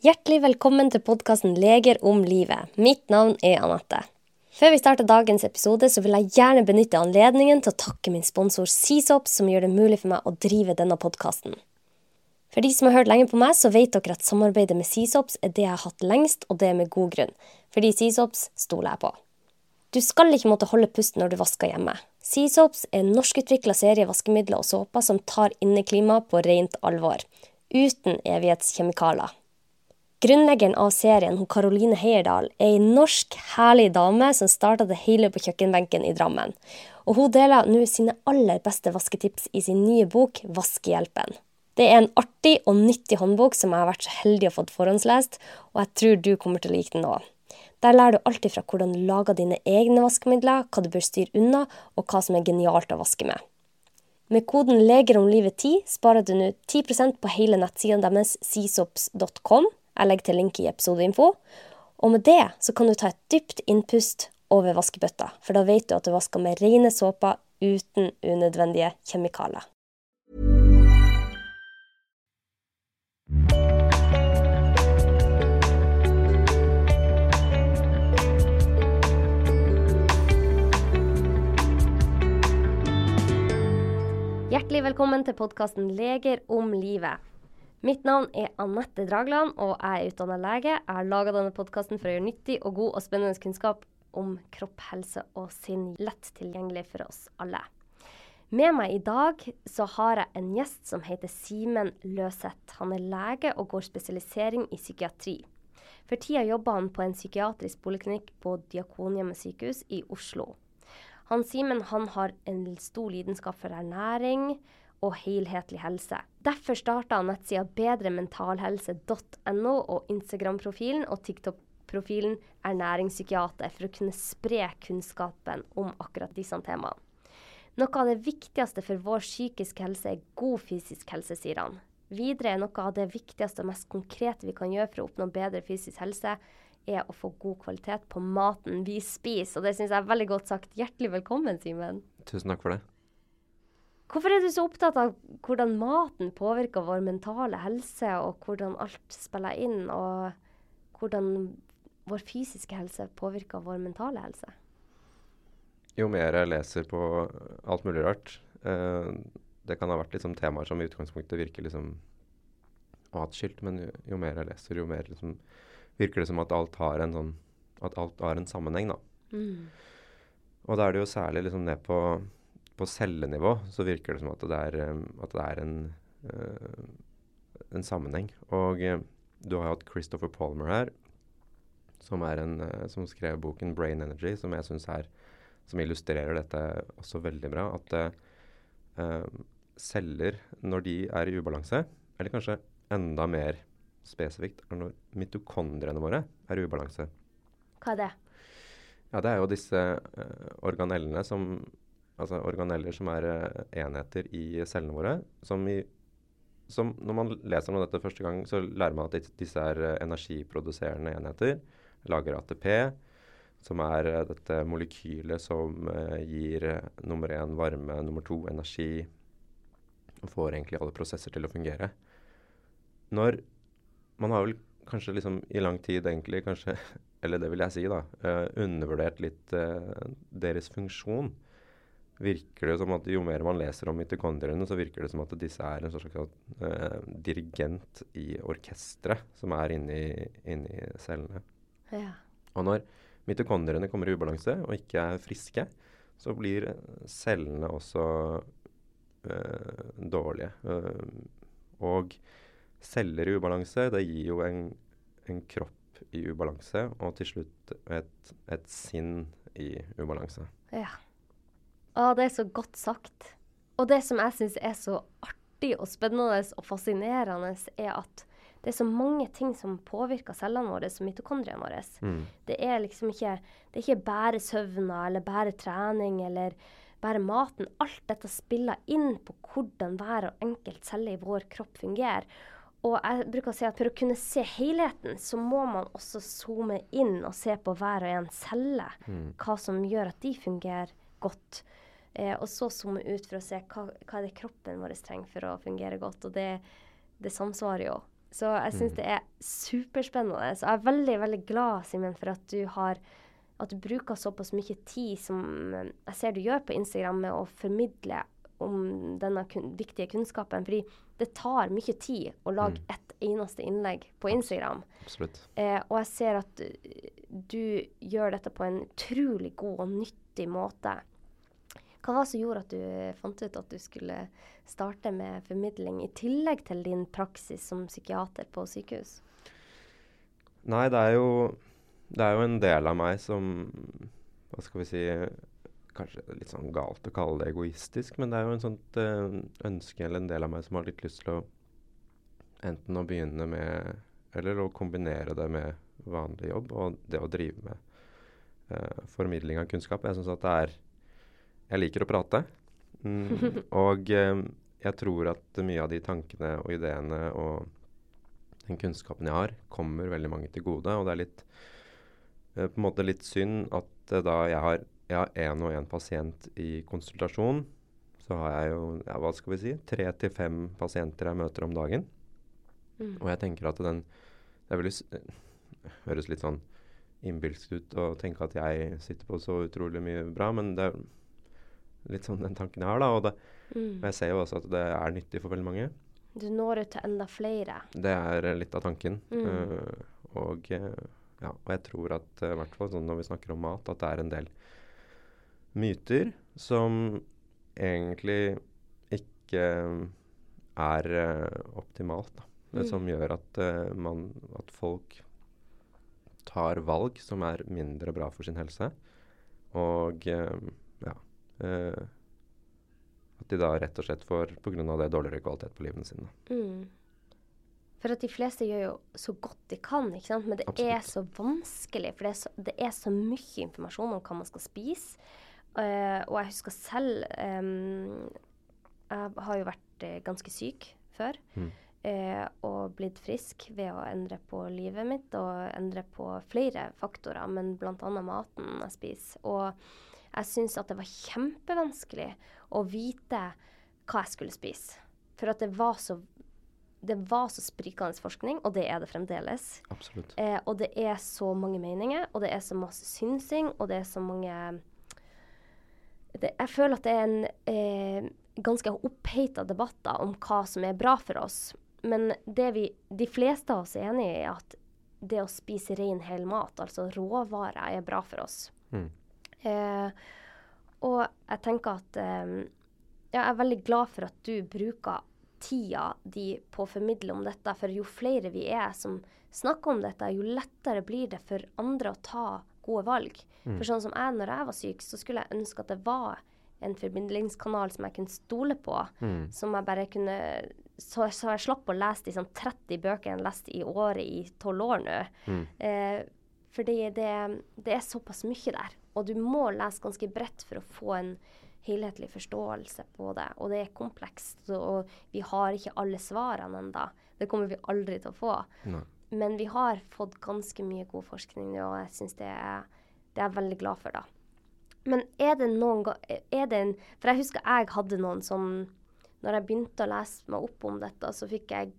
Hjertelig velkommen til podkasten Leger om livet. Mitt navn er Anette. Før vi starter dagens episode, så vil jeg gjerne benytte anledningen til å takke min sponsor Seasop, som gjør det mulig for meg å drive denne podkasten. For de som har hørt lenge på meg, så vet dere at samarbeidet med Seasops er det jeg har hatt lengst, og det med god grunn. Fordi Seasops stoler jeg på. Du skal ikke måtte holde pusten når du vasker hjemme. Seasops er en norskutvikla serie vaskemidler og såper som tar inneklimaet på rent alvor. Uten evighetskjemikalier. Grunnleggeren av serien, hun Karoline Heierdal, er ei norsk, herlig dame som starta det hele på kjøkkenbenken i Drammen. Og hun deler nå sine aller beste vasketips i sin nye bok Vaskehjelpen. Det er en artig og nyttig håndbok som jeg har vært så heldig å få forhåndslest, og jeg tror du kommer til å like den òg. Der lærer du alltid fra hvordan du lager dine egne vaskemidler, hva du bør styre unna, og hva som er genialt å vaske med. Med koden 'Leger om livet 10' sparer du nå 10% på hele nettsiden deres seasops.com jeg legger til link i episodeinfo. Og med det så kan du ta et dypt innpust over vaskebøtta, for da vet du at du vasker med rene såper uten unødvendige kjemikalier. Hjertelig velkommen til podkasten Leger om livet. Mitt navn er Anette Dragland, og jeg er utdanna lege. Jeg har laga denne podkasten for å gjøre nyttig og god og spennende kunnskap om kropp, helse og sinn lett tilgjengelig for oss alle. Med meg i dag så har jeg en gjest som heter Simen Løseth. Han er lege og går spesialisering i psykiatri. For tida jobber han på en psykiatrisk poliklinikk på Diakonhjemmet sykehus i Oslo. Han Simen han har en stor lidenskap for ernæring og helhetlig helse. Derfor starta nettsida bedrementalhelse.no og Instagram-profilen og TikTok-profilen Ernæringspsykiater for å kunne spre kunnskapen om akkurat disse temaene. Noe av det viktigste for vår psykiske helse er god fysisk helse, sier han. Videre er noe av det viktigste og mest konkrete vi kan gjøre for å oppnå bedre fysisk helse, er å få god kvalitet på maten vi spiser. Og det syns jeg er veldig godt sagt. Hjertelig velkommen, Simen. Tusen takk for det. Hvorfor er du så opptatt av hvordan maten påvirker vår mentale helse, og hvordan alt spiller inn, og hvordan vår fysiske helse påvirker vår mentale helse? Jo mer jeg leser på alt mulig rart eh, Det kan ha vært liksom temaer som i utgangspunktet virker liksom atskilt, men jo, jo, mer jeg leser, jo mer liksom, virker det som at alt har en sånn alt har en sammenheng, da. Mm. Og da er det jo særlig liksom ned på på cellenivå så virker det som at det er, at det er en, uh, en, sammenheng. Og uh, du har hatt Christopher Palmer her, som, en, uh, som skrev boken 'Brain Energy', som jeg syns er som illustrerer dette også veldig bra. At celler, når de er i ubalanse, eller kanskje enda mer spesifikt, er når mitokondriene våre er i ubalanse. Hva er det? Ja, Det er jo disse organellene som altså organeller som er uh, enheter i cellene våre. Som, i, som, Når man leser om dette første gang, så lærer man at disse er uh, energiproduserende enheter. Lager ATP, som er uh, dette molekylet som gir nummer én varme, nummer to energi. Og får egentlig alle prosesser til å fungere. Når Man har vel kanskje liksom i lang tid egentlig, kanskje, eller det vil jeg si, da, undervurdert litt deres funksjon virker det som at jo mer man leser om mitokondriene, så virker det som at disse er en slags uh, dirigent i orkesteret som er inni, inni cellene. Ja. Og når mitokondriene kommer i ubalanse og ikke er friske, så blir cellene også uh, dårlige. Uh, og celler i ubalanse, det gir jo en, en kropp i ubalanse, og til slutt et, et sinn i ubalanse. Ja. Å, det er så godt sagt. Og det som jeg syns er så artig og spennende og fascinerende, er at det er så mange ting som påvirker cellene våre, som mitokondriene våre. Mm. Det er liksom ikke, det er ikke bare søvna eller bare trening eller bare maten. Alt dette spiller inn på hvordan hver og enkelt celle i vår kropp fungerer. Og jeg bruker å si at for å kunne se helheten, så må man også zoome inn og se på hver og en celle. Mm. Hva som gjør at de fungerer godt. Eh, og så zoome ut for å se hva, hva er det kroppen vår trenger for å fungere godt. Og det, det samsvarer jo. Så jeg syns det er superspennende. Så jeg er veldig, veldig glad, Simen, for at du har at du bruker såpass mye tid som eh, jeg ser du gjør på Instagram med å formidle om denne kun viktige kunnskapen. Fordi det tar mye tid å lage Mm. ett eneste innlegg på Instagram. Absolutt. Eh, og jeg ser at eh, du gjør dette på en utrolig god og nyttig måte. Hva var det som gjorde at du fant ut at du skulle starte med formidling, i tillegg til din praksis som psykiater på sykehus? Nei, det er jo Det er jo en del av meg som Hva skal vi si Kanskje litt sånn galt å kalle det egoistisk, men det er jo en sånt eh, ønske eller en del av meg som har litt lyst til å enten å begynne med Eller å kombinere det med vanlig jobb og det å drive med uh, formidling av kunnskap. Jeg syns at det er Jeg liker å prate. Mm, og eh, jeg tror at mye av de tankene og ideene og den kunnskapen jeg har, kommer veldig mange til gode. Og det er litt eh, på en måte litt synd at eh, da jeg har én og én pasient i konsultasjon, så har jeg jo ja, hva skal vi si, tre til fem pasienter jeg møter om dagen. Mm. Og jeg tenker at den Det er veldig eh, høres litt sånn innbilsk ut å tenke at jeg sitter på så utrolig mye bra, men det er litt sånn den tanken jeg har, da. Og, det, Mm. og jeg ser jo også at det er nyttig for veldig mange. Du når ut til enda flere. Det er eh, litt av tanken. Mm. Uh, og, eh, ja, og jeg tror at i hvert fall sånn når vi snakker om mat, at det er en del myter som egentlig ikke er uh, optimalt. Da. Det Mm. som gjør at, uh, man, at folk tar valg som er mindre bra for sin helse. Og uh, ja eh, At de da rett og slett får pga. det dårligere kvalitet på livene sine. Mm. For at de fleste gjør jo så godt de kan, ikke sant? men det er så vanskelig. For det er så, det er så mye informasjon om hva man skal spise. Uh, og jeg husker selv um, Jeg har jo vært uh, ganske syk før. Mm. Uh, og blitt frisk ved å endre på livet mitt og endre på flere faktorer, men bl.a. maten jeg spiser. Og jeg syntes at det var kjempevanskelig å vite hva jeg skulle spise. For at det var så det var så sprikende forskning, og det er det fremdeles. Absolutt. Eh, og det er så mange meninger, og det er så masse synsing, og det er så mange det, Jeg føler at det er en eh, ganske oppheta debatter om hva som er bra for oss. Men det vi, de fleste av oss er enig i, at det å spise ren, hel mat, altså råvarer, er bra for oss. Mm. Eh, og jeg tenker at eh, Jeg er veldig glad for at du bruker tida di på å formidle om dette. For jo flere vi er som snakker om dette, jo lettere blir det for andre å ta gode valg. For sånn som jeg, når jeg var syk, så skulle jeg ønske at det var en formidlingskanal som jeg kunne stole på. Mm. Som jeg bare kunne Så, så jeg slapp å lese de sånn 30 bøker jeg har lest i året i tolv år nå. Mm. Eh, fordi det, det er såpass mye der. Og du må lese ganske bredt for å få en helhetlig forståelse på det. Og det er komplekst, og vi har ikke alle svarene ennå. Det kommer vi aldri til å få. Nei. Men vi har fått ganske mye god forskning nå, og jeg syns det, det er jeg veldig glad for, da. Men er det noen er det en, For jeg husker jeg hadde noen som Når jeg begynte å lese meg opp om dette, så fikk jeg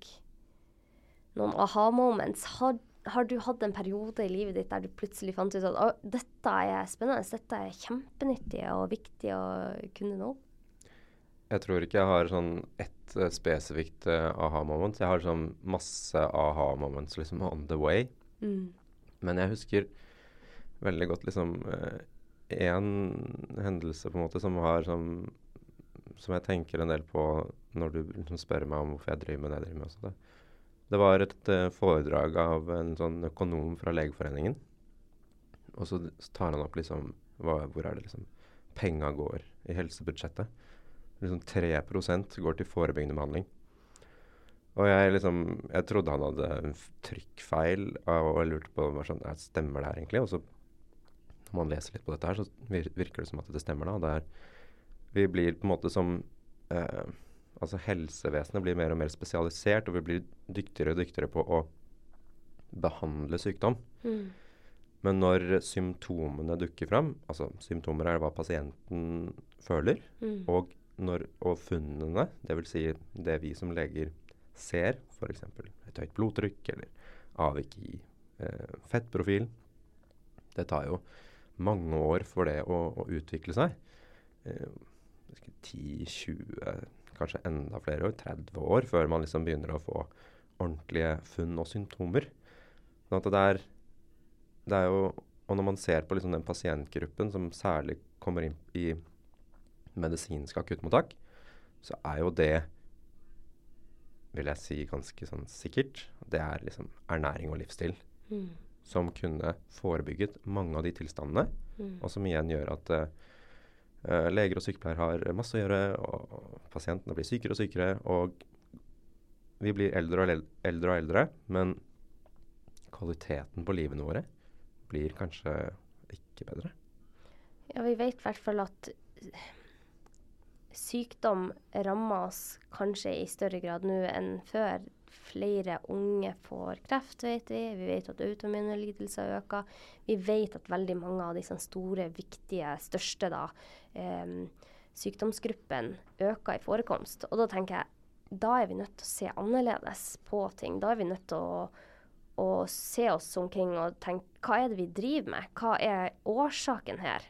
noen aha-moments. Har, har du hatt en periode i livet ditt der du plutselig fant ut at «Å, dette er spennende, dette er kjempenyttig og viktig å kunne nå? Jeg tror ikke jeg har sånn ett eh, spesifikt eh, aha-moment. Jeg har sånn masse aha-moments liksom on the way. Mm. Men jeg husker veldig godt liksom én hendelse på en måte som har sånn Som jeg tenker en del på når du liksom spør meg om hvorfor jeg driver med det jeg driver med. Også det. Det var et eh, foredrag av en sånn økonom fra Legeforeningen. Og så tar han opp liksom hva, Hvor er det liksom penga går i helsebudsjettet? Liksom 3% går til forebyggende behandling. Og jeg liksom Jeg trodde han hadde en trykkfeil, og jeg lurte på hva sånn, stemmer det her egentlig. Og så når man leser litt på dette her, så virker det som at det stemmer. da. Det er, vi blir på en måte som eh, Altså helsevesenet blir mer og mer spesialisert, og vi blir dyktigere og dyktigere på å behandle sykdom. Mm. Men når symptomene dukker fram, altså symptomer er hva pasienten føler, Mm. og, når, og funnene, dvs. Si det vi som leger ser, f.eks. et høyt blodtrykk eller avvik i eh, fettprofil. Det tar jo mange år for det å, å utvikle seg. Eh, 10-20, kanskje enda flere år, 30 år, før man liksom begynner å få ordentlige funn og symptomer. Sånn det er, det er jo Og når man ser på liksom den pasientgruppen som særlig kommer inn i medisinske akuttmottak, så er jo det vil jeg si ganske sånn sikkert. Det er liksom ernæring og livsstil. Mm. Som kunne forebygget mange av de tilstandene. Mm. Og som igjen gjør at uh, leger og sykepleiere har masse å gjøre, og pasientene blir sykere og sykere. Og vi blir eldre og eldre, og eldre men kvaliteten på livene våre blir kanskje ikke bedre. Ja, vi vet i hvert fall at sykdom rammer oss kanskje i større grad nå enn før. Flere unge får kreft, vet vi. Vi vet at autoimmune lidelser øker. Vi vet at veldig mange av disse store, viktige, største da, eh, sykdomsgruppene øker i forekomst. Og da tenker jeg da er vi nødt til å se annerledes på ting. Da er vi nødt til å å se oss omkring og tenke hva er det vi driver med? Hva er årsaken her?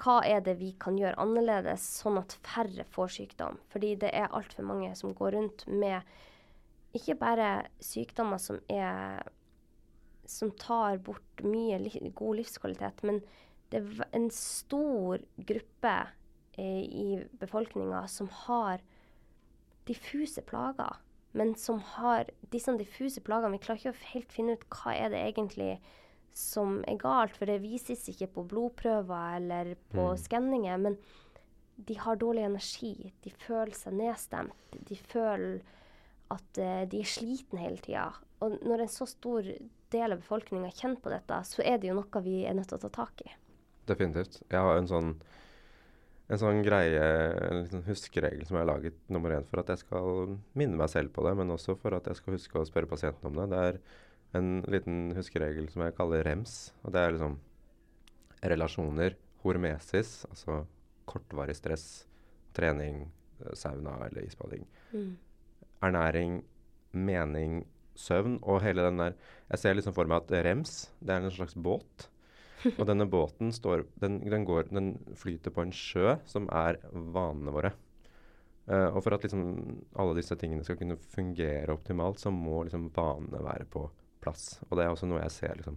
Hva er det vi kan gjøre annerledes, sånn at færre får sykdom? Fordi det er altfor mange som går rundt med ikke bare sykdommer som er som tar bort mye li god livskvalitet, men det er en stor gruppe eh, i befolkninga som har diffuse plager men som har disse diffuse plagene. Vi klarer ikke å helt finne ut hva er det egentlig som er galt, for det vises ikke på blodprøver eller på mm. skanninger. Men de har dårlig energi, de føler seg nedstemt, de føler at uh, de er slitne hele tida. Og når en så stor del av befolkninga kjenner på dette, så er det jo noe vi er nødt til å ta tak i. Definitivt. Jeg har en sånn en sånn greie, en sånn huskeregel som jeg har laget nummer én for at jeg skal minne meg selv på det, men også for at jeg skal huske å spørre pasienten om det. Det er en liten huskeregel som jeg kaller REMS. Og det er liksom relasjoner, hormesis, altså kortvarig stress, trening, eh, sauna eller isbading. Mm. Ernæring, mening, søvn og hele den der Jeg ser liksom for meg at REMS, det er en slags båt. Og denne båten står, den, den, går, den, flyter på en sjø som er vanene våre. Uh, og for at liksom, alle disse tingene skal kunne fungere optimalt, så må liksom, vanene være på plass. Og det er også noe jeg ser liksom,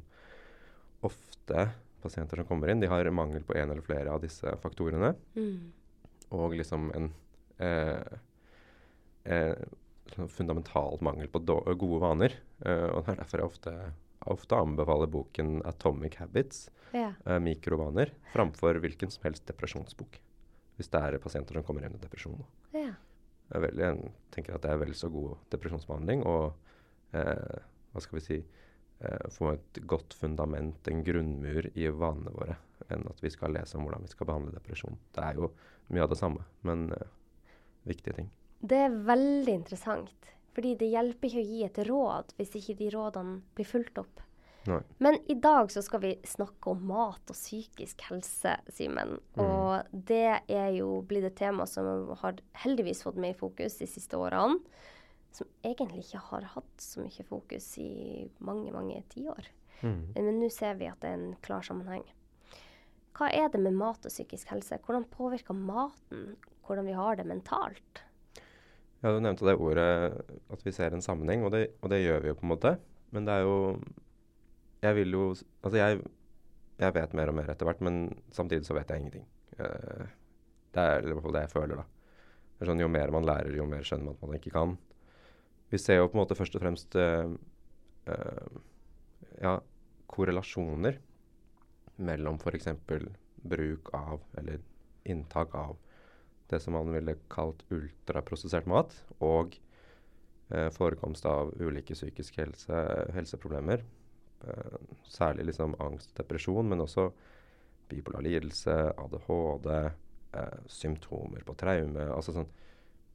ofte pasienter som kommer inn, de har mangel på en eller flere av disse faktorene. Mm. Og liksom en eh, eh, sånn fundamentalt mangel på gode vaner. Uh, og det er derfor jeg ofte ofte anbefaler boken 'Atomic Habits', ja. uh, mikrovaner, framfor hvilken som helst depresjonsbok. Hvis det er pasienter som kommer inn i depresjon. Ja. Jeg, veldig, jeg, tenker at det er vel så god depresjonsbehandling og uh, hva skal vi si uh, få et godt fundament, en grunnmur i vanene våre, enn at vi skal lese om hvordan vi skal behandle depresjon. Det er jo mye av det samme, men viktige ting. Det er veldig interessant. Fordi det hjelper ikke å gi et råd hvis ikke de rådene blir fulgt opp. Nei. Men i dag så skal vi snakke om mat og psykisk helse, Simen. Mm. Og det er jo blitt et tema som har heldigvis fått mer fokus de siste årene. Som egentlig ikke har hatt så mye fokus i mange, mange tiår. Mm. Men nå ser vi at det er en klar sammenheng. Hva er det med mat og psykisk helse? Hvordan påvirker maten hvordan vi har det mentalt? Ja, Du nevnte det ordet at vi ser en sammenheng, og det, og det, gjør vi jo på en måte. Men det er jo Jeg vil jo Altså, jeg, jeg vet mer og mer etter hvert, men samtidig så vet jeg ingenting. Uh, det er i hvert fall det jeg føler, da. Sånn, Jo mer man lærer, jo mer skjønner man at man ikke kan. Vi ser jo på en måte først og fremst uh, uh, ja, korrelasjoner mellom f.eks. bruk av, eller inntak av, det som man ville kalt ultraprosessert mat, og eh, forekomst av ulike psykiske helse, helseproblemer. Eh, særlig liksom angst og depresjon, men også bipolar lidelse, ADHD, eh, symptomer på traume. Altså sånn,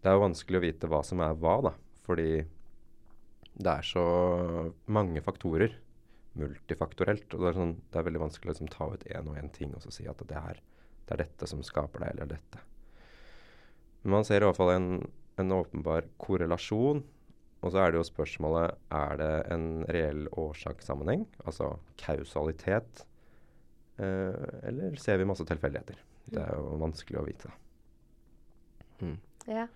det er jo vanskelig å vite hva som er hva, da, fordi det er så mange faktorer multifaktorelt. og Det er, sånn, det er veldig vanskelig å liksom, ta ut én og én ting og si at det er, det er dette som skaper deg, eller dette. Man ser i hvert fall en, en åpenbar korrelasjon og så er det jo spørsmålet er det en reell årsakssammenheng, altså kausalitet, eh, eller ser vi masse tilfeldigheter? Det er jo vanskelig å vite. Mm. Ja.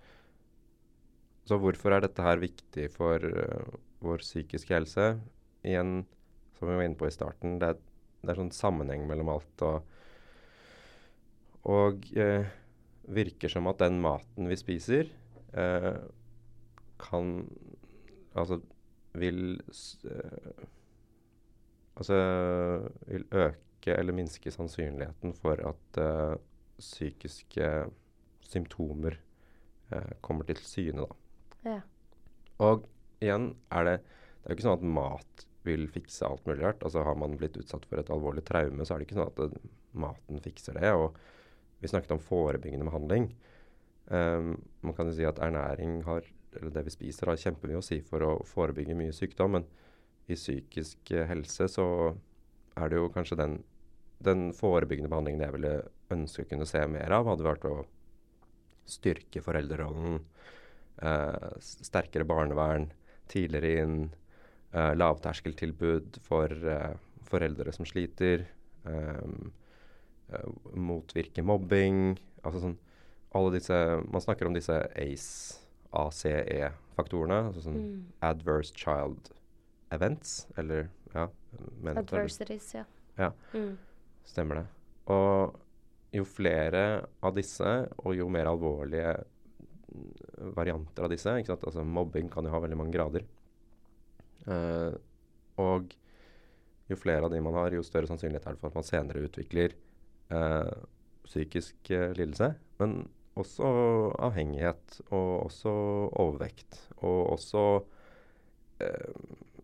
Så hvorfor er dette her viktig for uh, vår psykiske helse? Igjen, som vi var inne på i starten, det er, det er sånn sammenheng mellom alt. Og, og uh, virker som at den maten vi spiser, eh, kan Altså vil Altså vil øke eller minske sannsynligheten for at psykiske symptomer kommer til syne, da. Ja. Og igjen er det Det er jo ikke sånn at mat vil fikse alt mulig rart. Altså Har man blitt utsatt for et alvorlig traume, så er det ikke sånn at det, maten fikser det. Og vi snakket om forebyggende behandling. Um, man kan jo si at ernæring har, eller det vi spiser, har kjempemye å si for å forebygge mye sykdom. Men i psykisk uh, helse så er det jo kanskje den, den forebyggende behandlingen jeg ville ønske å kunne se mer av, hadde vært å styrke foreldrerollen. Uh, sterkere barnevern, tidligere inn, uh, lavterskeltilbud for uh, foreldre som sliter. Um, motvirke mobbing. Altså sånn alle disse Man snakker om disse ACE, ACE-faktorene. Altså sånn mm. Adverse Child Events, eller ja Adversities, ja. Ja, mm. stemmer det. Og jo flere av disse, og jo mer alvorlige varianter av disse. ikke sant? Altså Mobbing kan jo ha veldig mange grader. Uh, og jo flere av de man har, jo større sannsynlighet er det for at man senere utvikler uh, psykisk uh, lidelse. Men også avhengighet, og også overvekt. Og også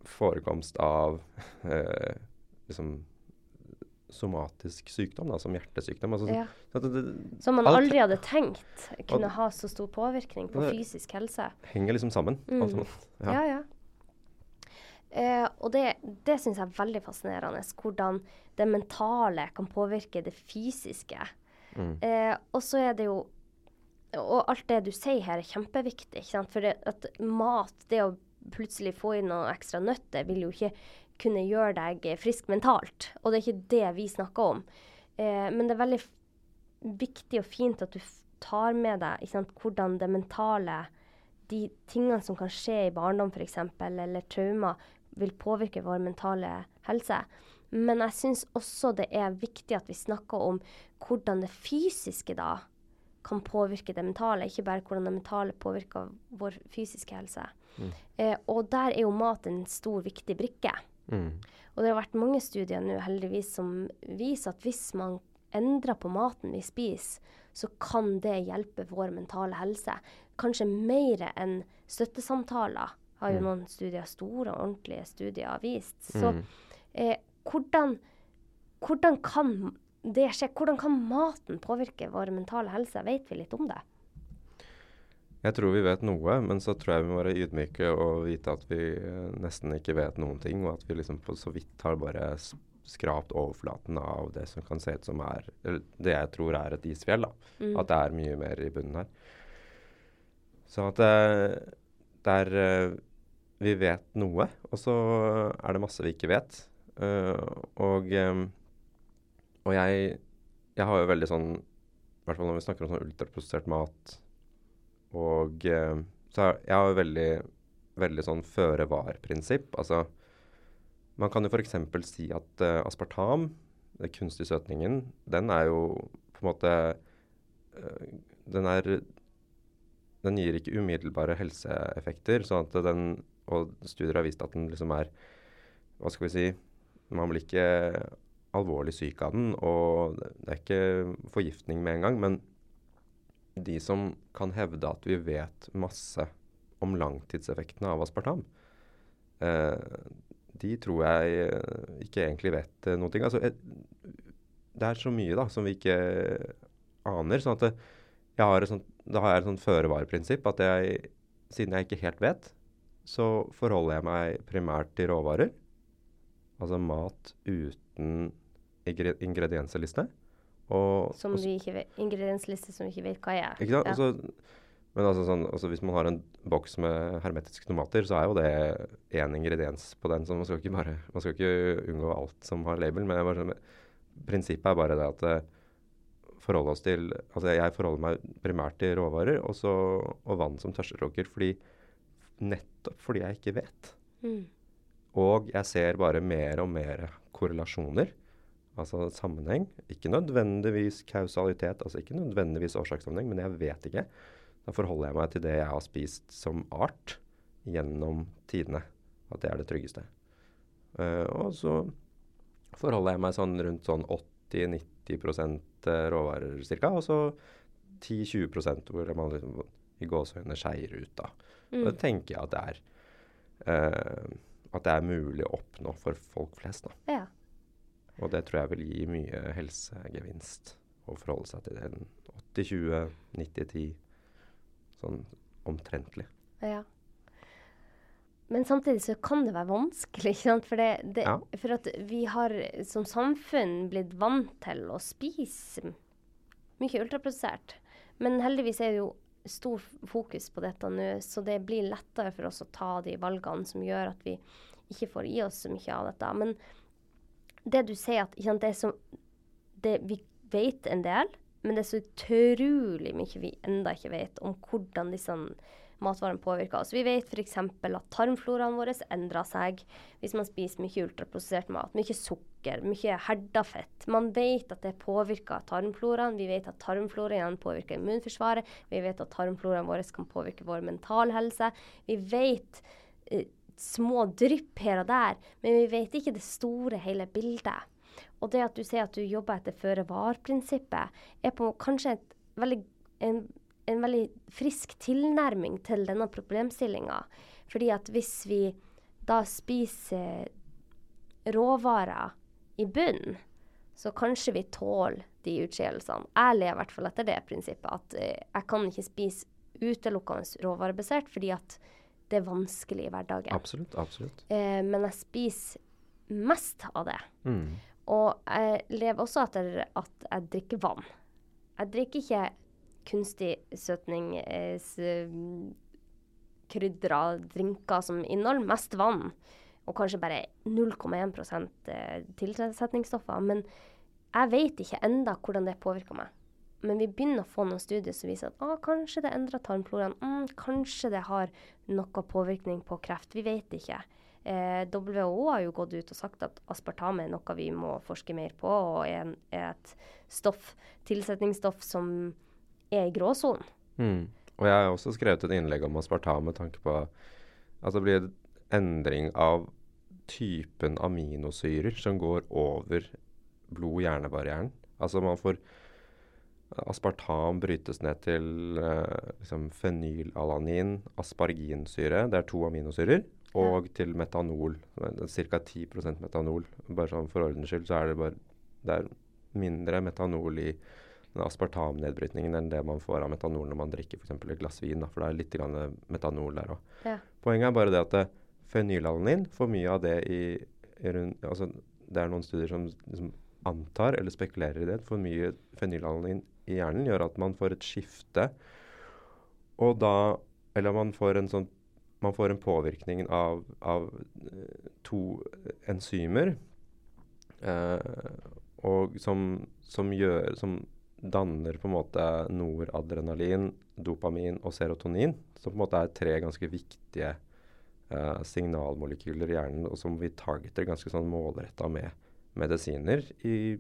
forekomst av liksom somatisk sykdom, da, som hjertesykdom. Altså, ja. så det, det, som man aldri hadde tenkt kunne ha så stor påvirkning på fysisk helse. Henger liksom sammen. Mm. Ja, ja. ja. Eh, og det, det syns jeg er veldig fascinerende, hvordan det mentale kan påvirke det fysiske. Mm. Eh, og så er det jo Og alt det du sier her, er kjempeviktig. For det, at mat, det å plutselig få inn noen ekstra nøtter, vil jo ikke kunne gjøre deg frisk mentalt. Og det er ikke det vi snakker om. Eh, men det er veldig viktig og fint at du tar med deg sant, hvordan det mentale, de tingene som kan skje i barndom f.eks., eller traumer, vil påvirke vår mentale helse. Men jeg syns også det er viktig at vi snakker om hvordan det fysiske da kan påvirke det mentale, ikke bare hvordan det mentale påvirker vår fysiske helse. Mm. Eh, og der er jo mat en stor, viktig brikke. Mm. Og det har vært mange studier nå heldigvis som viser at hvis man endrer på maten vi spiser, så kan det hjelpe vår mentale helse. Kanskje mer enn støttesamtaler, har jo mm. noen studier, store og ordentlige studier vist. Så mm. eh, hvordan, hvordan kan det skje? Hvordan kan maten påvirke vår mentale helse? Vet vi litt om det? Jeg tror vi vet noe, men så tror jeg vi må være ydmyke og vite at vi eh, nesten ikke vet noen ting, og at vi liksom på så vidt har bare skrapt overflaten av det som kan se ut som er det jeg tror er et isfjell. da. Mm. At det er mye mer i bunnen her. Så at det, eh, det er eh, Vi vet noe, og så er det masse vi ikke vet. Uh, og, um, og jeg, jeg har jo veldig sånn I hvert fall når vi snakker om sånn ultraprosessert mat og uh, så jeg har veldig, veldig sånn føre-var-prinsipp. Altså man kan jo f.eks. si at uh, aspartam, den kunstige søtningen, den er jo på en måte uh, Den er Den gir ikke umiddelbare helseeffekter. sånn at den, Og studier har vist at den liksom er Hva skal vi si Man blir ikke alvorlig syk av den, og det er ikke forgiftning med en gang. men de som kan hevde at vi vet masse om langtidseffektene av aspartam, eh, de tror jeg eh, ikke egentlig vet eh, noe. Altså, det er så mye da, som vi ikke aner. sånn at det, jeg har sånt, Da har jeg et sånt føre-var-prinsipp at jeg, siden jeg ikke helt vet, så forholder jeg meg primært til råvarer. Altså mat uten ingredienseliste. Og, som vi ikke vet, ingrediensliste som vi ikke vet hva er. Ikke sant? Ja. Altså, Men altså sånn, altså hvis man har en boks med hermetiske tomater, så er jo det én ingrediens på den. Så man skal ikke, bare, man skal ikke unngå alt som har label. Men bare, prinsippet er bare det at forholde oss til Altså jeg forholder meg primært til råvarer også, og vann som tørstedrukker. Fordi, nettopp fordi jeg ikke vet. Mm. Og jeg ser bare mer og mer korrelasjoner. Altså sammenheng. Ikke nødvendigvis kausalitet, altså ikke nødvendigvis årsakssammenheng, men jeg vet ikke. Da forholder jeg meg til det jeg har spist som art gjennom tidene. At det er det tryggeste. Uh, og så forholder jeg meg sånn rundt sånn 80-90% råvarer ca. Og så 10-20% hvor man liksom i gåsehudene skeier ut, da. Mm. Det tenker jeg at det er uh, at det er mulig å oppnå for folk flest. da. Ja. Og det tror jeg vil gi mye helsegevinst å forholde seg til den 80-20, 90-10 sånn omtrentlig. Ja. Men samtidig så kan det være vanskelig, ikke sant? For, det, det, ja. for at vi har som samfunn blitt vant til å spise mye ultraprosessert. Men heldigvis er det jo stor fokus på dette nå, så det blir lettere for oss å ta de valgene som gjør at vi ikke får i oss så mye av dette. Men det du sier at sant, det så, det, Vi vet en del, men det er så utrolig mye vi enda ikke vet om hvordan disse matvarene påvirker oss. Vi vet f.eks. at tarmfloraen vår endrer seg hvis man spiser mye ultraprosessert mat. Mye sukker, mye herda fett. Man vet at det påvirker tarmfloraen. Vi vet at tarmfloraen påvirker immunforsvaret. Vi vet at tarmfloraen vår kan påvirke vår mentalhelse. Vi vet eh, små drypp her og der, men vi vet ikke det store, hele bildet. Og det at du sier at du jobber etter føre-var-prinsippet, er på kanskje veldig, en, en, veldig frisk tilnærming til denne problemstillinga. Fordi at hvis vi da spiser råvarer i bunnen, så kanskje vi tåler de utskeielsene. Jeg lever i hvert fall etter det prinsippet. At eh, jeg kan ikke spise utelukkende råvarebasert, fordi at det er vanskelig i hverdagen. Absolutt, absolutt. Eh, men jeg spiser mest av det. Mm. Og jeg lever også etter at jeg drikker vann. Jeg drikker ikke kunstig søtning, eh, krydra drinker som inneholder mest vann, og kanskje bare 0,1 eh, tilsetningsstoffer. Men jeg vet ikke enda hvordan det påvirker meg. Men vi begynner å få noen studier som viser at ah, kanskje det endrer tarmfloraen. Mm, kanskje det har noe påvirkning på kreft. Vi vet ikke. Eh, WHO har jo gått ut og sagt at aspartame er noe vi må forske mer på, og er et stoff, tilsetningsstoff som er i gråsonen. Mm. Og jeg har også skrevet et innlegg om aspartam med tanke på at det blir endring av typen aminosyrer som går over blod-hjernebarrieren. Altså man får Aspartam brytes ned til uh, liksom fenylalanin, asparginsyre, det er to aminosyrer, og til metanol. Ca. 10% metanol. Bare sånn For ordens skyld så er det bare det er mindre metanol i aspartamnedbrytningen enn det man får av metanol når man drikker f.eks. et glass vin. Da, for det er litt metanol der òg. Ja. Poenget er bare det at eh, fenylalanin får mye av det i, i rundt, altså, Det er noen studier som liksom, antar eller spekulerer i det. For mye fenylalanin i hjernen gjør at man får et skifte. Og da Eller man får en sånn man får en påvirkning av, av eh, to enzymer eh, og som, som, gjør, som danner på en måte noradrenalin, dopamin og serotonin, som på en måte er tre ganske viktige eh, signalmolekyler i hjernen, og som vi targeter ganske sånn målretta med medisiner i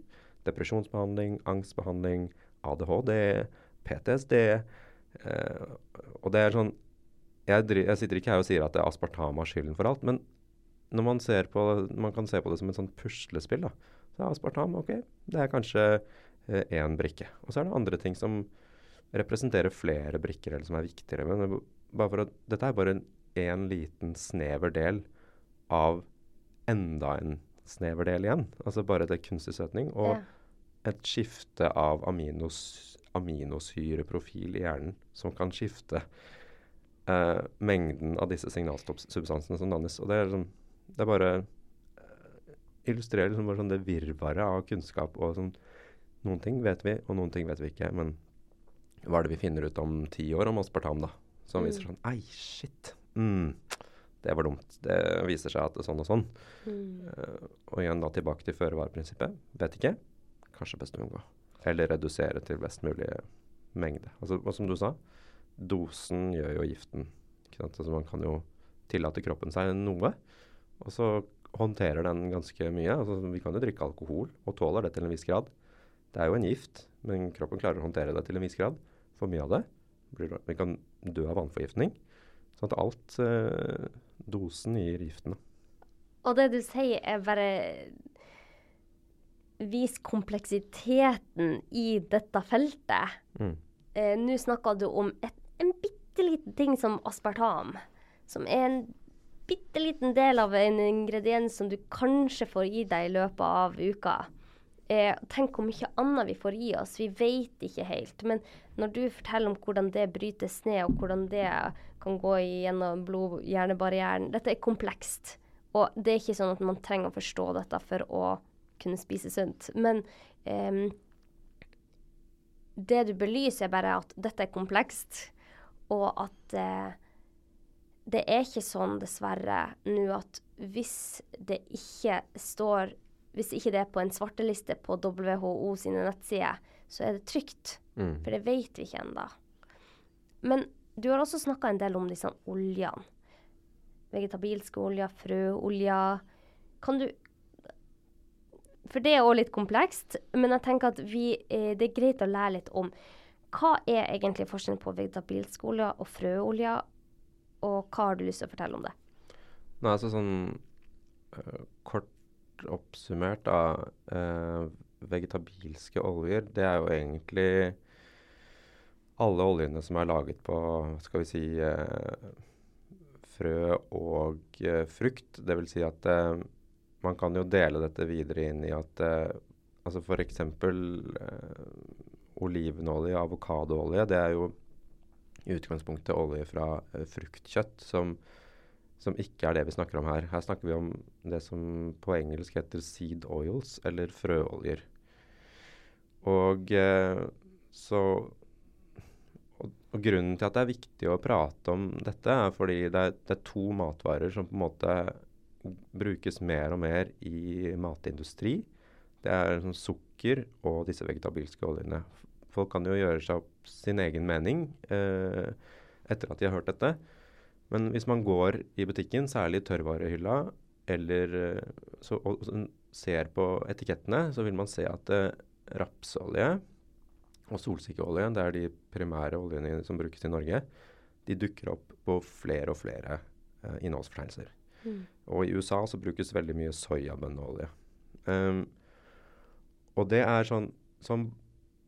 depresjonsbehandling, angstbehandling, ADHD, PTSD. Eh, og det er sånn jeg, jeg, sitter ikke her og sier at aspartam har skylden for alt, men når man, ser på, man kan se på det som et sånt puslespill, da. Så aspartam ok, det er kanskje én eh, brikke. Og så er det andre ting som representerer flere brikker, eller som er viktigere. Men bare for at, dette er bare en liten snever del av enda en snever del igjen. Altså bare det kunstig søtning. Og ja. et skifte av aminos, aminosyreprofil i hjernen som kan skifte eh, mengden av disse signalstoppsubstansene som dannes. Og det er, liksom, det er bare eh, illustrerer liksom bare sånn det virvaret av kunnskap. og sånn, Noen ting vet vi, og noen ting vet vi ikke. Men hva er det vi finner ut om ti år om aspartam, da? Som Mm. viser sånn Ei, shit. Mm, det var dumt. Det viser seg at det er sånn og sånn. Mm. Uh, og igjen da tilbake til føre-var-prinsippet. Vet ikke. Kanskje best å unngå. Eller redusere til best mulig mengde. Altså, og som du sa, dosen gjør jo giften. Ikke sant? Altså, man kan jo tillate kroppen seg noe, og så håndterer den ganske mye. Altså, vi kan jo drikke alkohol og tåler det til en viss grad. Det er jo en gift, men kroppen klarer å håndtere det til en viss grad. For mye av det. Vi kan dø av vannforgiftning. Sånn at alt eh, Dosen gir giften. Og det du sier, er bare Vis kompleksiteten i dette feltet. Mm. Eh, Nå snakka du om et, en bitte liten ting som aspartam. Som er en bitte liten del av en ingrediens som du kanskje får i deg i løpet av uka. Eh, tenk hvor mye annet vi får i oss. Vi vet ikke helt. Men når du forteller om hvordan det brytes ned, og hvordan det kan gå gjennom blod-hjernebarrieren Dette er komplekst. Og det er ikke sånn at man trenger å forstå dette for å kunne spise sunt. Men eh, det du belyser, er bare at dette er komplekst, og at eh, det er ikke sånn, dessverre, nå at hvis det ikke står Hvis ikke det er på en svarteliste på WHO sine nettsider, så er det trygt. Mm. For det vet vi ikke ennå. Men du har også snakka en del om disse oljene. Vegetabilske oljer, frøoljer. Kan du For det er òg litt komplekst, men jeg tenker at vi, eh, det er greit å lære litt om hva er egentlig forskjellen på vegetabilske oljer og frøoljer, og hva har du lyst til å fortelle om det? Nei, altså sånn øh, oppsummert, da. Eh, vegetabilske oljer, det er jo egentlig alle oljene som er laget på, skal vi si, eh, frø og eh, frukt. Vil si at eh, man kan jo dele dette videre inn i at eh, altså eksempel øh, olivenolje, avokadoolje, det er jo i utgangspunktet olje fra øh, fruktkjøtt som som ikke er det vi snakker om her. Her snakker vi om det som på engelsk heter seed oils, eller frøoljer. Og eh, så og, grunnen til at det er viktig å prate om dette, er fordi det er, det er to matvarer som på en måte brukes mer og mer i matindustri. Det er sånn sukker og disse vegetabilske oljene. Folk kan jo gjøre seg opp sin egen mening eh, etter at de har hørt dette. Men hvis man går i butikken, særlig i tørrvarehylla, eller eh, så, og, og ser på etikettene, så vil man se at eh, rapsolje og solsikkeolje, det er de primære oljene som brukes i Norge, de dukker opp på flere og flere eh, innholdsfortegnelser. Og i USA så brukes veldig mye soyabønneolje. Um, og det er sånn, som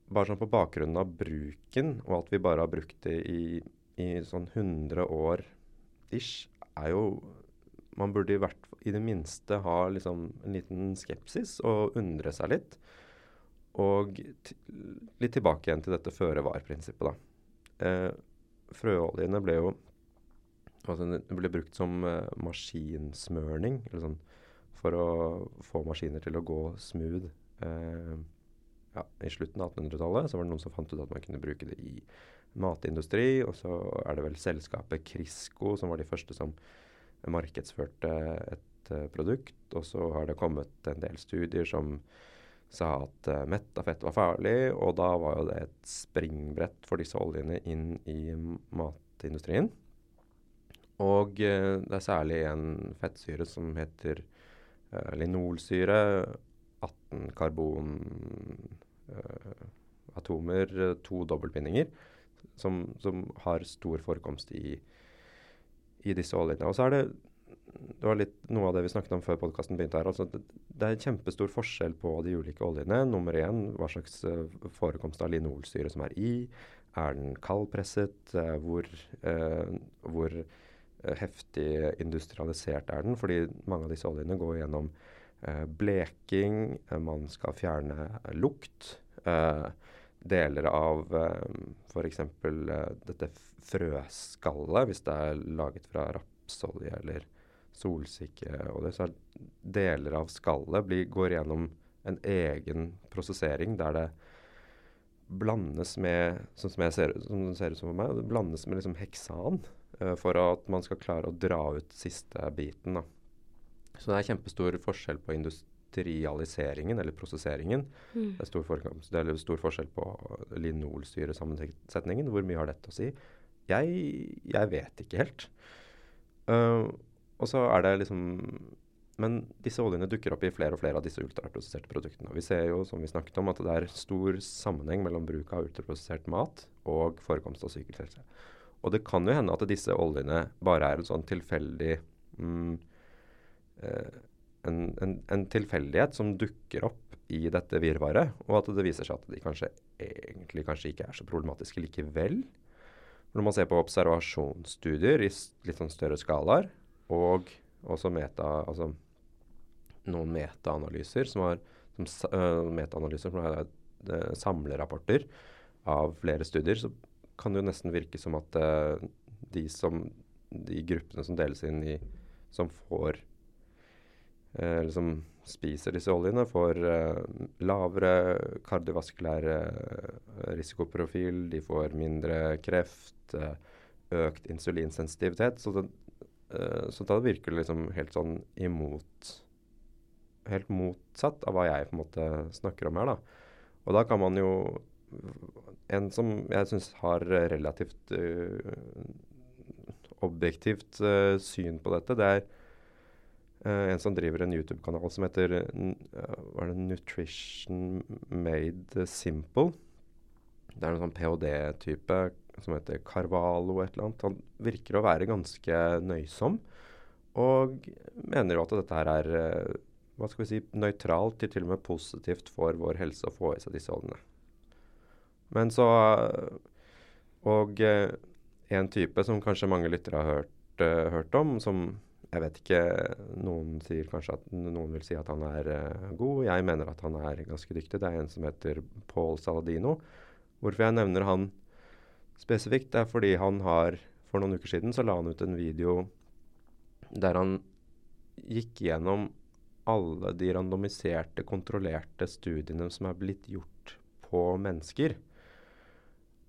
Bare sånn på bakgrunnen av bruken, og at vi bare har brukt det i, i sånn 100 år ish, er jo Man burde i hvert i det minste ha liksom en liten skepsis og undre seg litt. Og litt tilbake igjen til dette føre-var-prinsippet, da. Eh, frøoljene ble jo altså Det ble brukt som eh, maskinsmørning, sånn, for å få maskiner til å gå smooth. Eh, ja, I slutten av 1800-tallet så var det noen som fant ut at man kunne bruke det i matindustri. Og så er det vel selskapet Crisco som var de første som markedsførte et uh, produkt. Og så har det kommet en del studier som sa at uh, av fett var farlig, og da var jo det et springbrett for disse oljene inn i matindustrien. Og uh, det er særlig en fettsyre som heter linolsyre. 18 karbonatomer, to dobbeltbindinger, som, som, har stor forekomst i, i disse oljene. Og så er det det var litt noe av det vi snakket om før podkasten begynte her. Altså, det, det er kjempestor forskjell på de ulike oljene. Nummer én, hva slags uh, forekomst av linolsyre som er i. Er den kaldpresset? Uh, hvor, uh, hvor heftig industrialisert er den? Fordi mange av disse oljene går gjennom bleking. man skal fjerne lukt. Deler av uh, f.eks. dette frøskallet, hvis det er laget fra rapsolje eller solsikkeolje, så er deler av skallet blir, går gjennom en egen prosessering der det blandes med sånn som, ser, som det ser ut som for meg, det blandes med liksom heksan uh, for at man skal klare å dra ut siste biten. da. Så det er kjempestor forskjell på industrialiseringen, eller prosesseringen. Mm. Det, er stor, det er stor forskjell på linolsyresammensetningen. Hvor mye har dette å si? Jeg, jeg vet ikke helt. Uh, og så er det liksom Men disse oljene dukker opp i flere og flere av disse ultraprosesserte produktene. Vi ser jo, som vi snakket om, at det er stor sammenheng mellom bruk av ultraprosessert mat og forekomst av psykisk helse. Og det kan jo hende at disse oljene bare er en sånn tilfeldig mm, eh, en, en, en, tilfeldighet som dukker opp i dette virvaret, og at det viser seg at de kanskje egentlig kanskje ikke er så problematiske likevel. Når man ser på observasjonsstudier i litt sånn større skalaer, og også meta, altså noen metaanalyser som har som, uh, metaanalyser som er uh, samlerapporter av flere studier, så kan det jo nesten virke som at uh, de, som, de gruppene som deles inn i Som får Eller som spiser disse oljene, får lavere kardiovaskulære risikoprofil, de får mindre kreft, økt insulinsensitivitet. Så, det, så da virker det liksom helt sånn imot helt motsatt av hva jeg på en måte snakker om her. da. Og da kan man jo En som jeg syns har relativt uh, objektivt uh, syn på dette, det er uh, en som driver en YouTube-kanal som heter det Nutrition Made Simple. Det er en sånn ph.d.-type som heter Carvalho et eller annet. Han virker å være ganske nøysom, og mener jo at dette her er hva skal vi si, nøytralt til til og med positivt for vår helse å få i seg disse oljene. Men så Og en type som kanskje mange lyttere har hørt, uh, hørt, om, som jeg vet ikke Noen sier kanskje at noen vil si at han er uh, god. Jeg mener at han er ganske dyktig. Det er en som heter Paul Saladino. Hvorfor jeg nevner han spesifikt, det er fordi han har For noen uker siden så la han ut en video der han gikk gjennom alle de randomiserte, kontrollerte studiene som er blitt gjort på mennesker.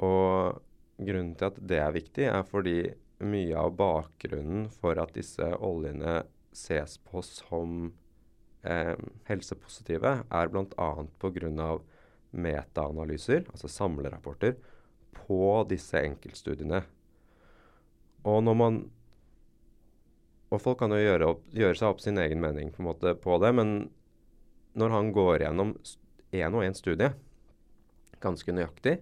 Og grunnen til at det er viktig, er fordi mye av bakgrunnen for at disse oljene ses på som eh, helsepositive, er bl.a. pga. metaanalyser, altså samlerapporter, på disse enkeltstudiene. Og når man og folk kan jo gjøre, opp, gjøre, seg opp sin egen mening på, måte, på det, men når han går gjennom én og én studie ganske nøyaktig,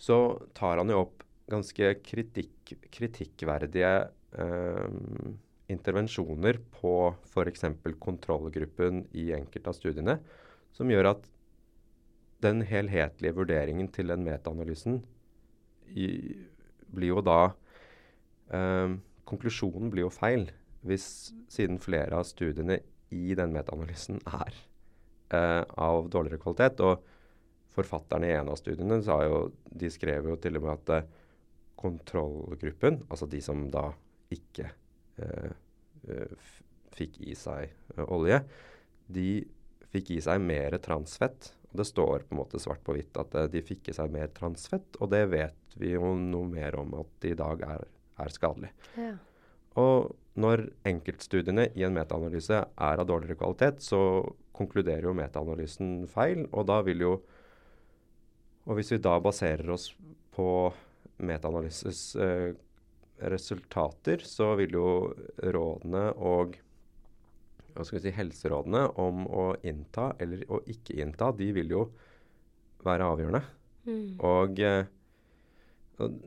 så tar han jo opp ganske kritikk, kritikkverdige eh, intervensjoner på f.eks. kontrollgruppen i enkelte av studiene, som gjør at den helhetlige vurderingen til den metaanalysen blir jo da eh, konklusjonen blir jo feil hvis siden flere av studiene i den metaanalysen er eh, av dårligere kvalitet. Og forfatterne i en av studiene sa jo, de skrev jo til og med at uh, kontrollgruppen, altså de som da ikke uh, fikk i seg olje, de fikk i seg mer transfett. Og det står på en måte svart på hvitt at de fikk i seg mer transfett, og det vet vi jo noe mer om at det i dag er er skadelig. Ja. Og når enkeltstudiene i en metaanalyse er av dårligere kvalitet, så konkluderer jo metaanalysen feil, og da vil jo Og hvis vi da baserer oss på metaanalyses eh, resultater, så vil jo rådene og hva skal vi si, helserådene om å innta eller å ikke innta, de vil jo være avgjørende. Mm. Og, eh, og,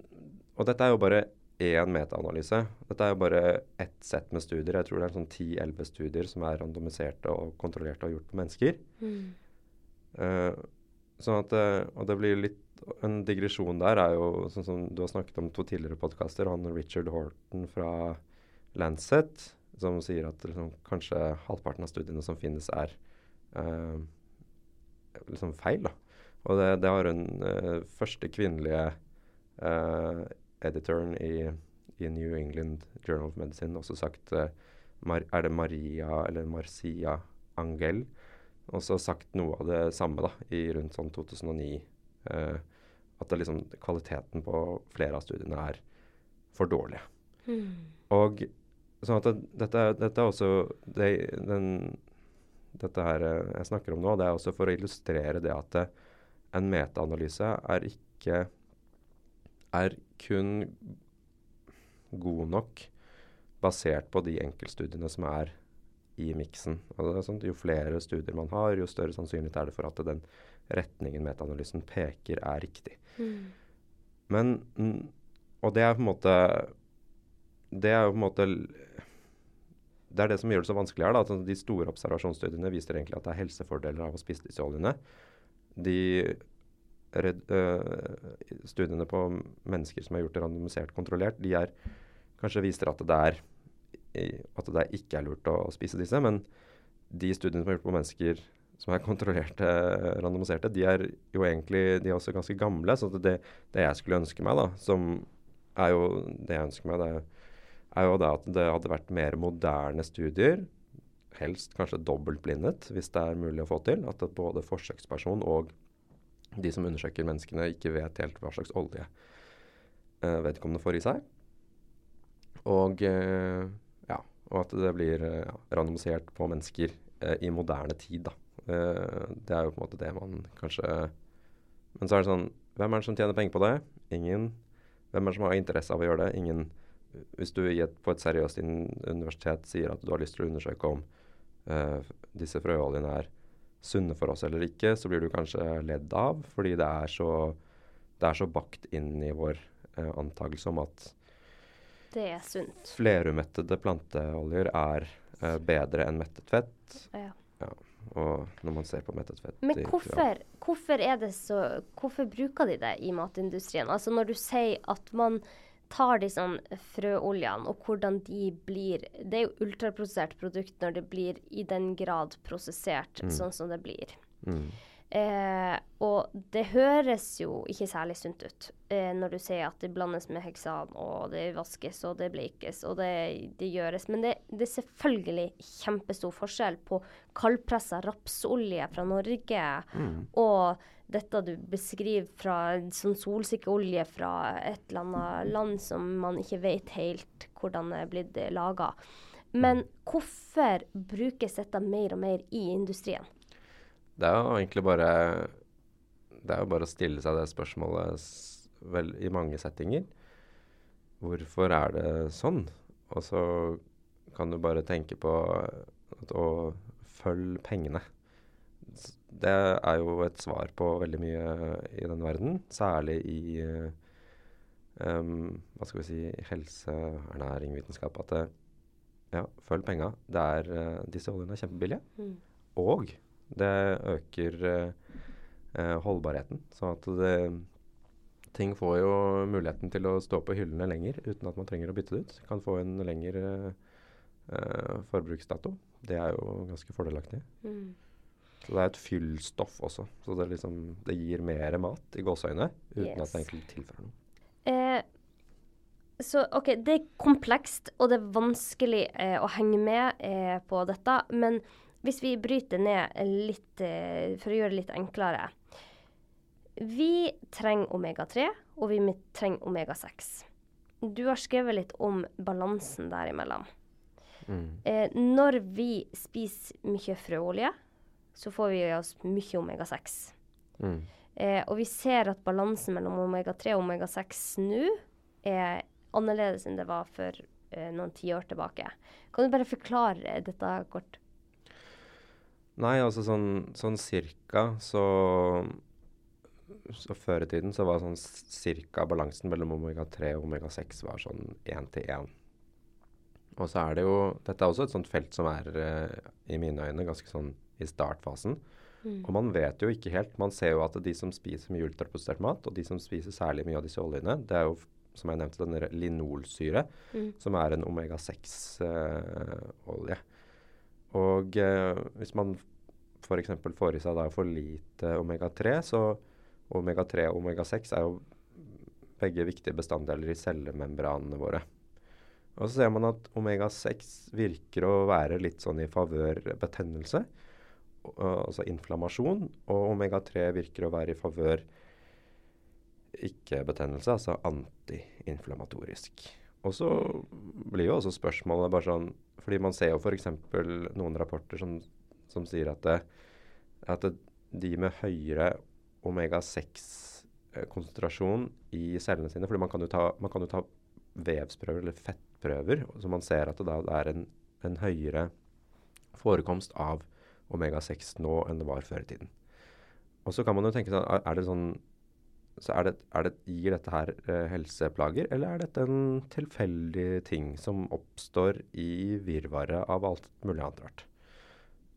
og, dette er jo bare én metaanalyse. Dette er jo bare ett sett med studier. Jeg tror det er sånn 10-11 studier som er randomiserte og kontrollerte og gjort på mennesker. Mm. Uh, sånn at, uh, og det blir litt En digresjon der er jo sånn som du har snakket om to tidligere podkaster. Han Richard Horton fra Lancet som sier at liksom, kanskje halvparten av studiene som finnes, er uh, liksom feil. da. Og det, det har hun første kvinnelige editoren i, i, New England Journal of Medicine også sagt uh, Mar Er det Maria eller Marcia Angel? Også sagt noe av det samme da, i rundt sånn 2009 eh, at det liksom, kvaliteten på flere av studiene er for dårlige. Mm. Og sånn at det, dette, dette er også det, den, Dette her eh, jeg snakker om nå, det er også for å illustrere det at det, en metaanalyse er ikke Er kun god nok basert på de enkeltstudiene som er i miksen. Sånn, jo flere studier man har, jo større sannsynlighet er det for at den retningen metaanalysen peker, er riktig. Mm. Men Og det er på en måte Det er jo på en måte Det er det som gjør det så vanskelig her. da, at De store observasjonsstudiene viser egentlig at det er helsefordeler av å spise disse oljene. De red, øh, studiene på mennesker som er gjort randomisert kontrollert, de er kanskje viser at det, er, at det ikke er lurt å spise disse. Men de studiene som er gjort på mennesker som er kontrollerte, randomiserte, de er jo egentlig de er også ganske gamle. Så det, det jeg skulle ønske meg, da, som er jo det jeg ønsker meg, det er jo det at det hadde vært mer moderne studier. Helst kanskje dobbeltblindet, hvis det er mulig å få til. At både forsøksperson og de som undersøker menneskene, ikke vet helt hva slags olje eh, vedkommende får i seg. Og, eh, ja, og at det blir eh, randomisert på mennesker eh, i moderne tid. Da. Eh, det er jo på en måte det man kanskje Men så er det sånn Hvem er det som tjener penger på det? Ingen. Hvem er det som har interesse av å gjøre det? Ingen. Hvis du et, på et seriøst universitet sier at du har lyst til å undersøke om uh, disse frøoljene er sunne for oss eller ikke, så blir du kanskje ledd av, fordi det er så, det er så bakt inn i vår uh, antakelse om at det er sunt. Flerumettede planteoljer er uh, bedre enn mettet fett. Ja. ja. Og når man ser på mettet fett Men hvorfor, hvorfor, det så, hvorfor bruker de det i matindustrien? Altså Når du sier at man tar disse frøoljene, og hvordan de blir Det er jo ultraprosessert produkt når det blir i den grad prosessert mm. sånn som det blir. Mm. Eh, og det høres jo ikke særlig sunt ut eh, når du sier at det blandes med heksan, og det vaskes og det bleikes og det, det gjøres. Men det, det, er selvfølgelig kjempestor forskjell på kaldpressa rapsolje fra Norge mm. og dette du beskriver fra sånn solsikkeolje fra et eller annet land som man ikke vet helt hvordan er blitt laga. Men mm. hvorfor brukes dette mer og mer i industrien? Det er jo egentlig bare Det er jo bare å stille seg det spørsmålet vel, i mange settinger. Hvorfor er det sånn? Og så kan du bare tenke på at å følge pengene. Det er jo et svar på veldig mye i den verden, særlig i um, hva skal vi si, helse, ernæring, vitenskap. At det, ja, følg penga. Det er, uh, disse oljene er kjempebillige. Mm. Og det øker uh, holdbarheten. Så at det, ting får jo muligheten til å stå på hyllene lenger uten at man trenger å bytte det ut. Kan få en lengre eh, forbruksdato. Det er jo ganske fordelaktig. Mm. Så det er et fyllstoff også. Så det, liksom, det gir mer mat i gåseøyne uten yes. at det egentlig tilfører noe. Eh, så OK, det er komplekst, og det er vanskelig eh, å henge med eh, på dette. Men hvis vi bryter ned litt eh, for å gjøre det litt enklere Vi trenger omega-3, og vi trenger omega-6. Du har skrevet litt om balansen derimellom. Mm. Eh, når vi spiser mye frøolje, så får vi i oss mye omega-6. Mm. Eh, og vi ser at balansen mellom omega-3 og omega-6 nå er annerledes enn det var for eh, noen tiår tilbake. Kan du bare forklare dette kort? Nei, altså sånn, sånn cirka så Så før i tiden så var sånn cirka balansen mellom omega-3 og omega-6 var sånn én til én. Og så er det jo Dette er også et sånt felt som er, uh, i mine øyne, ganske sånn i startfasen. Mm. Og man vet jo ikke helt. Man ser jo at de som spiser mye ultraprosessert mat, og de som spiser særlig mye av disse oljene, det er jo som jeg nevnte, denne linolsyre, mm. som er en omega-6-olje. Uh, og eh, hvis man f.eks. får i seg da for lite omega-3, så omega-3 og omega-6 er jo begge viktige bestanddeler i cellemembranene våre. Og så ser man at omega-6 virker å være litt sånn i favør betennelse, altså inflammasjon, og omega-3 virker å være i favør ikke-betennelse, altså antiinflammatorisk. Og så blir jo også spørsmålet bare sånn Fordi man ser jo f.eks. noen rapporter som, som sier at, det, at det, de med høyere omega-6-konsentrasjon i cellene sine fordi man kan ta, kan jo ta vevsprøver eller fettprøver, så man ser at det da er en, en høyere forekomst av omega-6 nå enn det var før i tiden. Og så kan man jo tenke seg, er det sånn så er det, er det, Gir dette her eh, helseplager, eller er dette en tilfeldig ting som oppstår i virvaret av alt mulig annet rart?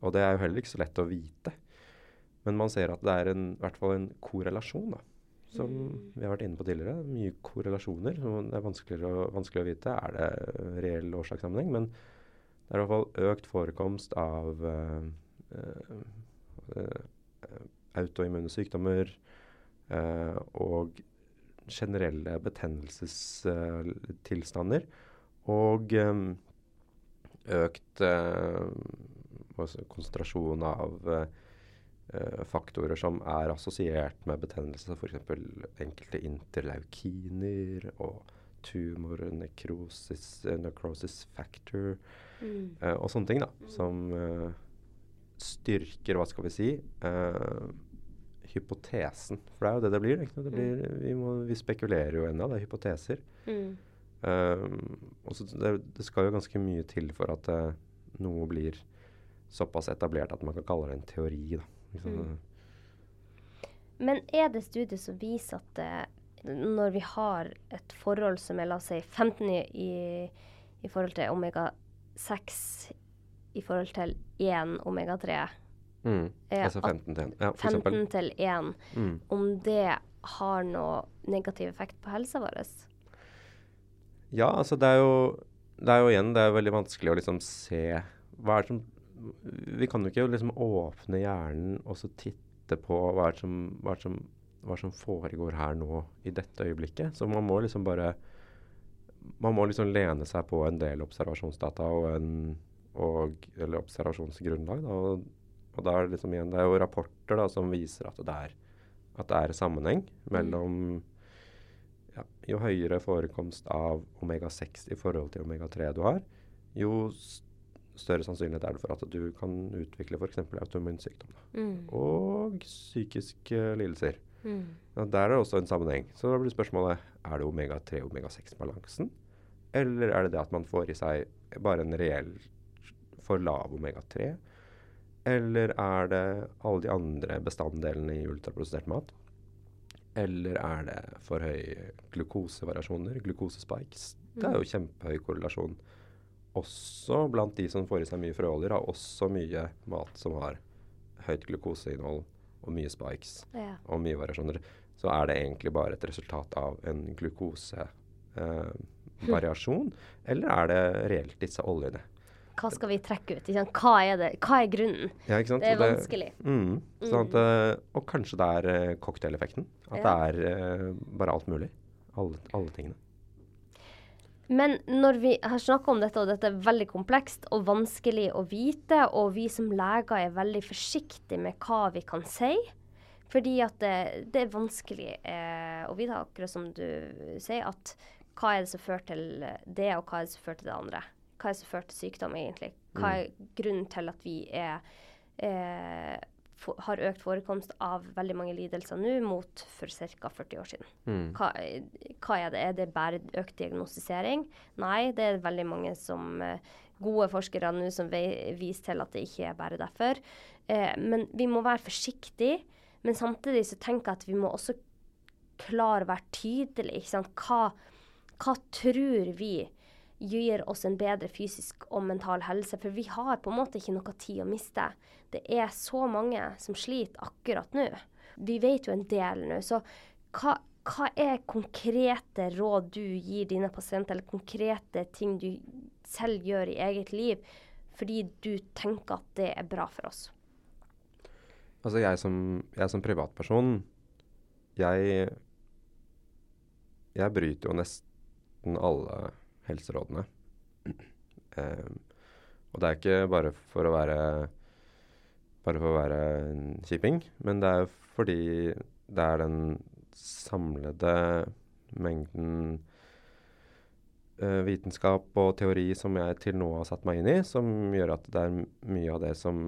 Og det er jo heller ikke så lett å vite. Men man ser at det er en, i hvert fall en korrelasjon, da. Som mm. vi har vært inne på tidligere. Mye korrelasjoner. som Det er vanskeligere vanskelig å vite. Er det reell årsakssammenheng? Men det er i hvert fall økt forekomst av uh, uh, uh, autoimmune sykdommer, Eh, og generelle betennelsestilstander. og eh, økt eh, konsentrasjon av faktorer som er assosiert med betennelse, f.eks. enkelte interleukiner og tumor, necrosis, necrosis factor mm. og sånne ting da, mm. som styrker, hva skal vi si, hypotesen. For det er jo det det blir. Det blir mm. vi, må, vi, spekulerer jo ennå. Det er hypoteser. Mm. Um, og det, det, skal jo ganske mye til for at uh, noe blir såpass etablert at man kan kalle det en teori. Liksom. Mm. Men er det studier som viser at uh, når vi har et forhold som er la oss si 15 i, i forhold til omega-6 i forhold til 1 omega-3 Mm. Altså 15 til 1. Ja, 15 til 1. Mm. Om det har noe negativ effekt på helsa vår? Ja, altså det er jo det er jo igjen det er veldig vanskelig å liksom se hva er det som Vi kan jo ikke liksom åpne hjernen og så titte på hva er det som, hva er det som, hva er det som foregår her nå i dette øyeblikket. Så man må liksom bare Man må liksom lene seg på en del observasjonsdata og en og, eller observasjonsgrunnlag. Da, og og da er det liksom igjen, det er jo rapporter da, som viser at det er, at det er sammenheng mellom ja, Jo høyere forekomst av omega-6 i forhold til omega-3 du har, jo større sannsynlighet er det for at du kan utvikle f.eks. autoimmunsykdom. Mm. Og psykiske lidelser. Mm. Ja, der er det også en sammenheng. Så da blir spørsmålet er det omega-3 og omega-6-balansen. Eller er det det at man får i seg bare en reell for lav omega-3? Eller er det alle de andre bestanddelene i ultraprosessert mat? Eller er det for høye glukosevariasjoner, glukosespikes? Det er jo mm. kjempehøy korrelasjon. Også blant de som får i seg mye frøoljer, har også mye mat som har høyt glukoseinnhold og mye spikes ja. og mye variasjoner. Så er det egentlig bare et resultat av en glukosevariasjon? Eh, eller er det reelt disse oljene? Hva skal vi trekke ut? Hva er, det? hva er grunnen? Ja, det er vanskelig. Mm, sånn at, mm. og kanskje det er uh, cocktaileffekten. At ja. det er uh, bare alt mulig. Alle, alle, tingene. Men når vi har snakka om dette, og dette er veldig komplekst og vanskelig å vite, og vi som leger er veldig forsiktige med hva vi kan si fordi at det, det er vanskelig eh, å vite, akkurat som du sier, at hva er det som fører til det, og hva er det som fører til det andre hva er det som fører til sykdom, egentlig? Hva er mm. grunnen til at vi er, eh, for, har økt forekomst av veldig mange lidelser nå mot for ca. 40 år siden? Mm. Hva, hva, er det? Er det bare økt diagnostisering? Nei, det er veldig mange som eh, gode forskere nå som viser til at det ikke er bare derfor. Eh, men vi må være forsiktige. Men samtidig så tenker jeg at vi må også klare å være tydelige. Hva, hva tror vi? Gir oss en bedre fysisk og mental helse. For vi har på en måte ikke noe tid å miste. Det er så mange som sliter akkurat nå. Vi vet jo en del nå. Så hva, hva er konkrete råd du gir dine pasienter, eller konkrete ting du selv gjør i eget liv, fordi du tenker at det er bra for oss? Altså jeg som, jeg som privatperson, jeg, jeg bryter jo nesten alle helserådene. Eh, og det er ikke bare for å være bare for å være en kjipping, men det er fordi det er den samlede mengden uh, vitenskap og teori som jeg til nå har satt meg inn i, som gjør at det er mye av det som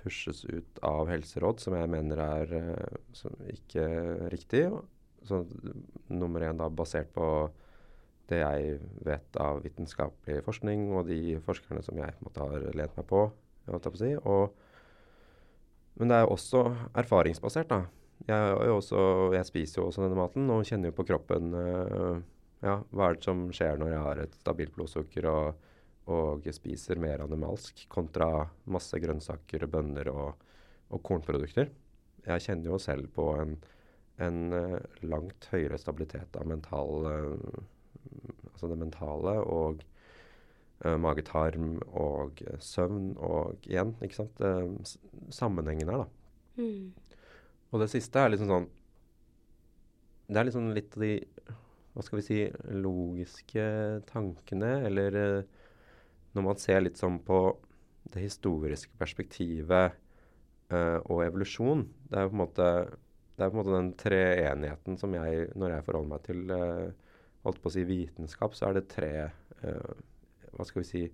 pushes ut av helseråd, som jeg mener er uh, ikke riktig. Så nummer én da basert på det jeg vet av vitenskapelig forskning og de forskerne som jeg måte, har lent meg på. si. og, men det er også erfaringsbasert. da. Jeg, også, jeg, spiser jo også denne maten og kjenner jo på kroppen uh, ja, hva er det som skjer når jeg har et stabilt blodsukker og, og spiser mer animalsk kontra masse grønnsaker, bønner og, og kornprodukter. Jeg kjenner jo selv på en, en uh, langt høyere stabilitet av mental uh, altså det mentale og uh, mage-tarm og uh, søvn og igjen, ikke sant uh, Sammenhengen her, da. Mm. Og det siste er liksom sånn Det er liksom litt av de hva skal vi si logiske tankene, eller når man ser litt sånn på det historiske perspektivet og evolusjon. Det er jo på en måte det er på en måte den treenigheten som jeg, når jeg forholder meg til uh, holdt på å si vitenskap, så er det tre uh, hva skal vi si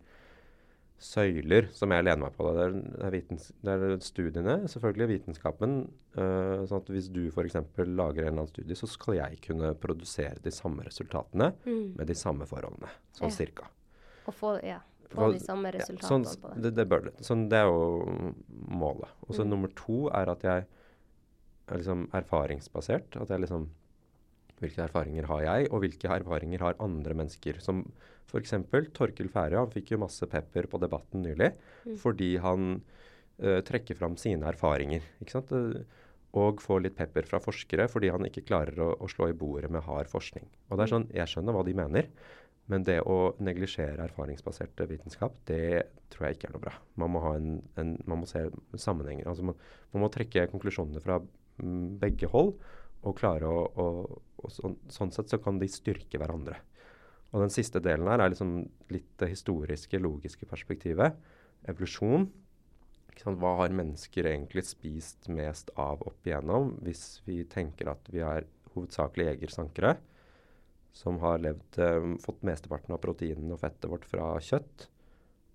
søyler som jeg lener meg på. Det er, det er, vitens, det er studiene, selvfølgelig vitenskapen. Uh, sånn at Hvis du f.eks. lager en eller annen studie, så skal jeg kunne produsere de samme resultatene mm. med de samme forholdene. Sånn ja. cirka. Og få, ja, få de samme resultatene ja, sånn, på det. Det, det, bør. Sånn, det er jo målet. Og så mm. nummer to er at jeg er liksom erfaringsbasert. At jeg liksom hvilke erfaringer har jeg, og hvilke erfaringer har andre mennesker? Som f.eks. Torkil Færøy. Han fikk jo masse pepper på Debatten nylig mm. fordi han uh, trekker fram sine erfaringer. ikke sant? Og får litt pepper fra forskere fordi han ikke klarer å, å slå i bordet med hard forskning. Og det er mm. sånn, Jeg skjønner hva de mener, men det å neglisjere erfaringsbasert vitenskap, det tror jeg ikke er noe bra. Man må, ha en, en, man må se sammenhenger. altså man, man må trekke konklusjonene fra mm, begge hold og klare å, å og så, Sånn sett så kan de styrke hverandre. Og den siste delen her er liksom litt det historiske, logiske perspektivet. Evolusjon. Hva har mennesker egentlig spist mest av opp igjennom, hvis vi tenker at vi er hovedsakelig jegersankere, som har levd, eh, fått mesteparten av proteinene og fettet vårt fra kjøtt,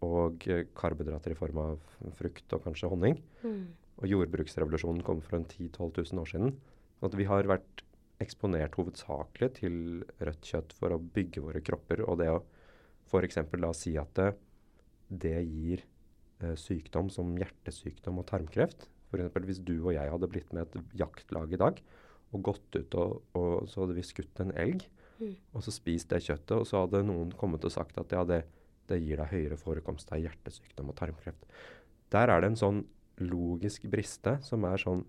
og eh, karbohydrater i form av frukt og kanskje honning. Mm. Og jordbruksrevolusjonen kom for en 10 000-12 000 år siden. At vi har vært eksponert hovedsakelig til rødt kjøtt for å bygge våre kropper. Og det å f.eks. oss si at det, det gir eh, sykdom som hjertesykdom og tarmkreft. F.eks. hvis du og jeg hadde blitt med et jaktlag i dag og gått ut og, og så hadde vi skutt en elg, mm. og så spist det kjøttet, og så hadde noen kommet og sagt at ja, det, det gir deg høyere forekomst av hjertesykdom og tarmkreft. Der er det en sånn logisk briste som er sånn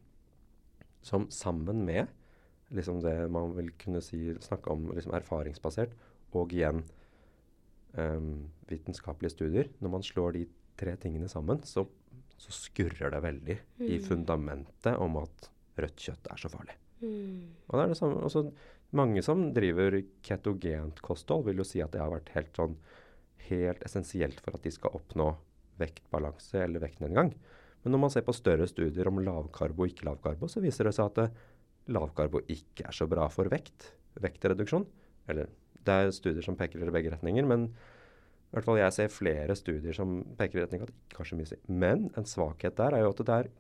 som sammen med liksom det man vil kunne si, snakke om liksom erfaringsbasert, og igjen um, vitenskapelige studier. Når man slår de tre tingene sammen, så, så skurrer det veldig mm. i fundamentet om at rødt kjøtt er så farlig. Mm. Og det er det samme, også, mange som driver ketogent kosthold, vil jo si at det har vært helt sånn helt essensielt for at de skal oppnå vektbalanse eller vektnedgang. Men når man ser på større studier om lavkarbo og ikke lavkarbo, så viser det seg at lavkarbo ikke er så bra for vekt, vektreduksjon. Eller det er studier som peker i begge retninger, men i hvert fall jeg ser flere studier som peker i retning at det ikke har så mye å si. Men en svakhet der er jo at det er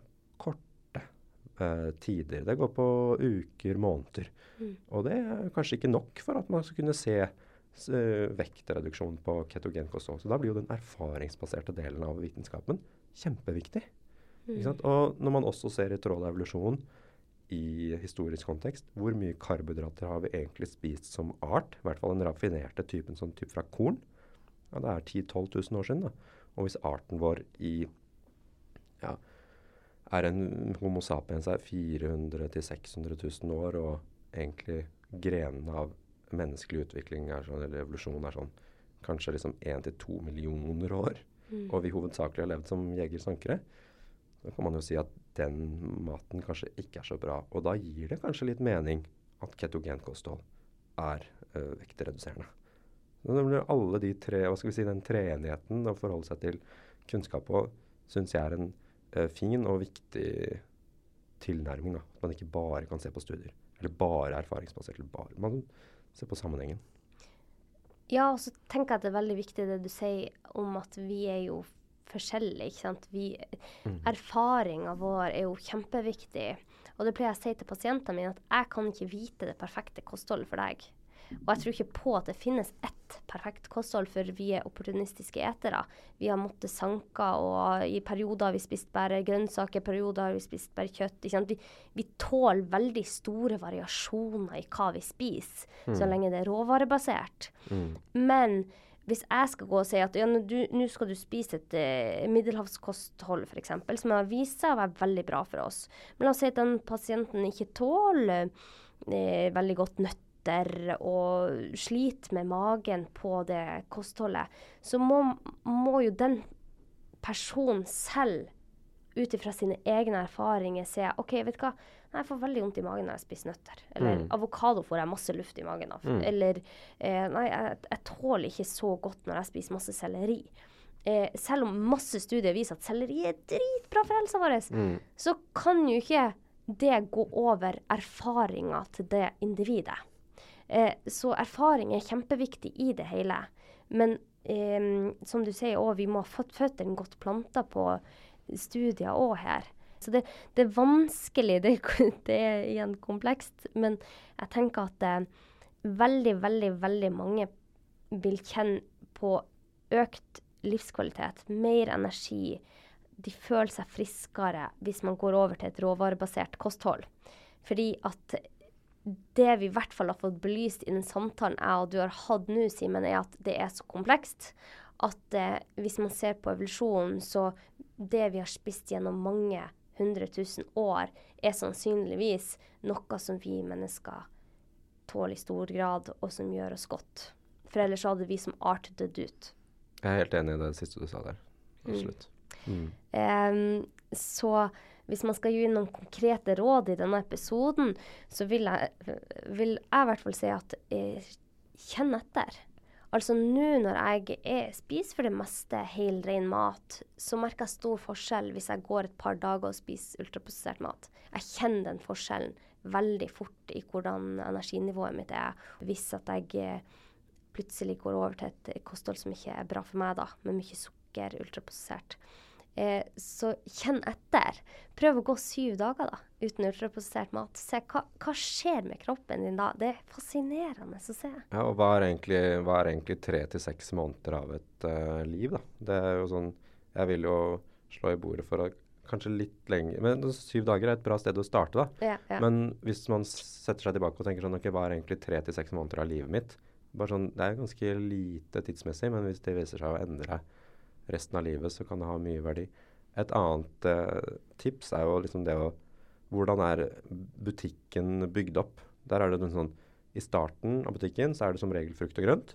korte eh, tider. Det går på uker, måneder. Mm. Og det er kanskje ikke nok for at man skal kunne se uh, vektreduksjon på ketogenkosthold. Så da blir jo den erfaringsbaserte delen av vitenskapen kjempeviktig. Mm. Og når man også ser i tråd av evolusjonen i historisk kontekst. Hvor mye karbohydrater har vi egentlig spist som art? I hvert fall den raffinerte typen sånn typ fra korn. Ja, det er 10 000-12 000 år siden. da. Og hvis arten vår i ja, er en Homo sapiens er 400 000-600 000 år, og egentlig grenene av menneskelig utvikling sånn, eller evolusjon er sånn kanskje liksom 1-2 millioner år, mm. og vi hovedsakelig har levd som jegersankere, så kan man jo si at den maten kanskje ikke er så bra. Og da gir det kanskje litt mening at ketogenkosthold er uh, vektreduserende. alle de tre, hva skal vi si, Den treenigheten å forholde seg til kunnskap på syns jeg er en uh, fin og viktig tilnærming. Da. At man ikke bare kan se på studier. Eller bare erfaringsbasert. Eller bare Man ser på sammenhengen. Ja, og så tenker jeg at det er veldig viktig det du sier om at vi er jo forskjellige. ikke sant? Vi, Mm. Erfaringa vår er jo kjempeviktig. Og det pleier jeg å si til pasientene mine, at jeg kan ikke vite det perfekte kostholdet for deg. Og jeg tror ikke på at det finnes ett perfekt kosthold, for vi er opportunistiske etere. Vi har måttet sanke, og i perioder har vi spist bare grønnsaker, perioder har vi spist bare kjøtt. Vi, vi tåler veldig store variasjoner i hva vi spiser, så lenge det er råvarebasert. Men hvis jeg skal gå og si at ja, nå skal du spise et uh, middelhavskosthold f.eks., som har vist seg å være veldig bra for oss, men la oss si at den pasienten ikke tåler eh, veldig godt nøtter og sliter med magen på det kostholdet, så må, må jo den personen selv ut ifra sine egne erfaringer se OK, vet du hva, Nei, jeg får veldig vondt i magen når jeg spiser nøtter. Eller avokado får jeg masse luft i magen av. Eller eh, nei, jeg, jeg tåler ikke så godt når jeg spiser masse selleri. Eh, selv om masse studier viser at selleri er dritbra for helsa vår, så kan jo ikke det gå over erfaringa til det individet. Eh, så erfaring er kjempeviktig i det hele. Men eh, som du sier òg, vi må ha fått føttene godt planta på studier òg her. Så det, det er vanskelig, det, det er igjen komplekst, men jeg tenker at eh, veldig, veldig, veldig mange vil kjenne på økt livskvalitet, mer energi. De føler seg friskere hvis man går over til et råvarebasert kosthold. Fordi at det vi i hvert fall har fått belyst i den samtalen jeg og du har hatt nå, Simen, er at det er så komplekst at eh, hvis man ser på evolusjonen, så det vi har spist gjennom mange hundre tusen år, er sannsynligvis noe som vi mennesker tåler i stor grad, og som gjør oss godt. For ellers hadde vi som art dødd ut. Jeg er helt enig i det siste du sa der. Absolutt. Mm. Um, så hvis man skal gi noen konkrete råd i denne episoden, så vil jeg, vil jeg i hvert fall si at eh, kjenn etter. Altså nå når jeg er, spiser for det meste helrein mat, så merker jeg stor forskjell hvis jeg går et par dager og spiser ultraprosessert mat. Jeg kjenner den forskjellen veldig fort i hvordan energinivået mitt er. Hvis at jeg eh, plutselig går over til et kosthold som ikke er bra for meg, da, med mye sukker, ultraprosessert. Eh, så kjenn etter. Prøv å gå syv dager da, uten ultraprosessert mat. Se hva, hva skjer med kroppen din da. Det er fascinerende å se. Ja, og hva er egentlig, hva er egentlig tre til seks måneder av et uh, liv, da? Det er jo sånn Jeg vil jo slå i bordet for å kanskje litt lenger Men syv dager er et bra sted å starte, da. Ja, ja. Men hvis man setter seg tilbake og tenker sånn Ok, hva er egentlig tre til seks måneder av livet mitt? Bare sånn, Det er ganske lite tidsmessig, men hvis det viser seg å endre resten av livet, så kan det ha mye verdi. Et annet uh, tips er jo liksom det å Hvordan er butikken bygd opp? Der er det noe sånn I starten av butikken så er det som regel frukt og grønt.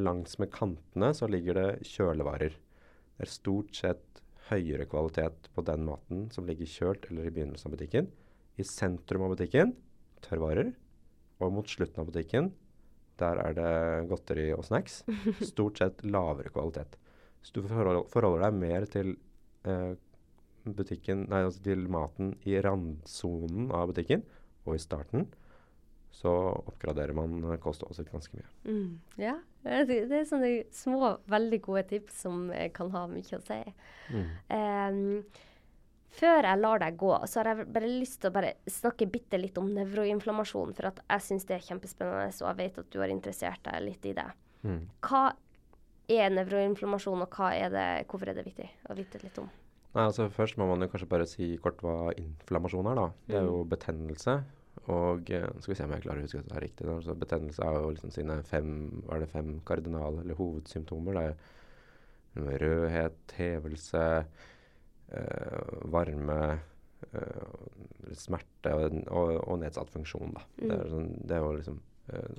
Langs med kantene så ligger det kjølevarer. Det er stort sett høyere kvalitet på den maten som ligger kjølt eller i begynnelsen av butikken. I sentrum av butikken tørrvarer. Og mot slutten av butikken der er det godteri og snacks. Stort sett lavere kvalitet. Så du forholder deg mer til eh, butikken, nei, altså til maten i randsonen av butikken og i starten. Så oppgraderer man kostholdet sitt ganske mye. Mm, ja. Det det er sånne små, veldig gode tips som eh, kan ha mye å si. Em, før jeg lar deg gå, så har jeg bare lyst til å snakke bitte litt om nevroinflammasjon. For jeg syns det er kjempespennende, og jeg vet at du har interessert deg litt i det. Mm. Hva er nevroinflammasjon, og er det, hvorfor er det viktig å vite litt om? Nei, altså Først må man jo kanskje bare si kort hva inflammasjon er. da. Det er jo betennelse. Og eh, skal vi se om jeg klarer å huske dette er riktig. Altså, betennelse er jo liksom sine fem er det, fem kardinale eller hovedsymptomer. Det er rødhet, hevelse, øh, varme, øh, smerte og, og, og nedsatt funksjon. da. Det, er sånn, det er jo liksom,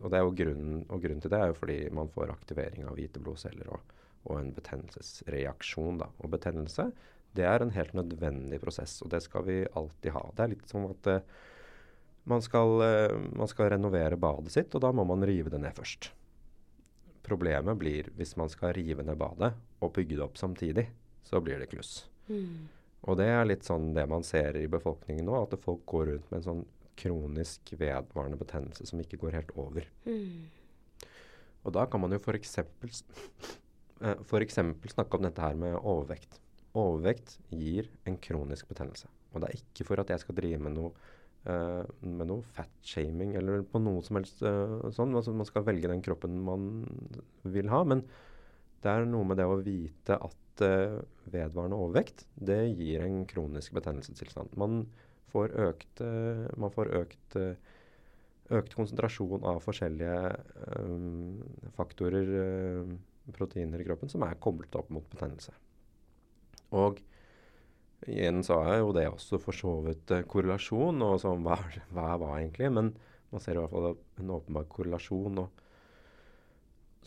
og, det er jo grunnen, og grunnen til det er jo fordi man får aktivering av hvite blodceller og, og en betennelsesreaksjon. da. Og betennelse det er en helt nødvendig prosess, og det skal vi alltid ha. Det er litt som at uh, man, skal, uh, man skal renovere badet sitt, og da må man rive det ned først. Problemet blir hvis man skal rive ned badet og bygge det opp samtidig. Så blir det kluss. Og det er litt sånn det man ser i befolkningen nå, at folk går rundt med en sånn kronisk vedvarende betennelse som ikke går helt over. Mm. Og da kan man jo f.eks. Uh, snakke om dette her med overvekt. Overvekt gir en kronisk betennelse. Og det er ikke for at jeg skal drive med noe, uh, med noe fat-shaming eller på noe som helst uh, sånn. Altså man skal velge den kroppen man vil ha. Men det er noe med det å vite at uh, vedvarende overvekt, det gir en kronisk betennelsestilstand. Man får økt, man får økt økt konsentrasjon av forskjellige um, faktorer, uh, proteiner i kroppen, som er koblet opp mot betennelse. Og Igjen så er jo det også for så vidt eh, korrelasjon, og sånn hva, hva hva egentlig? Men man ser i hvert fall en åpenbar korrelasjon.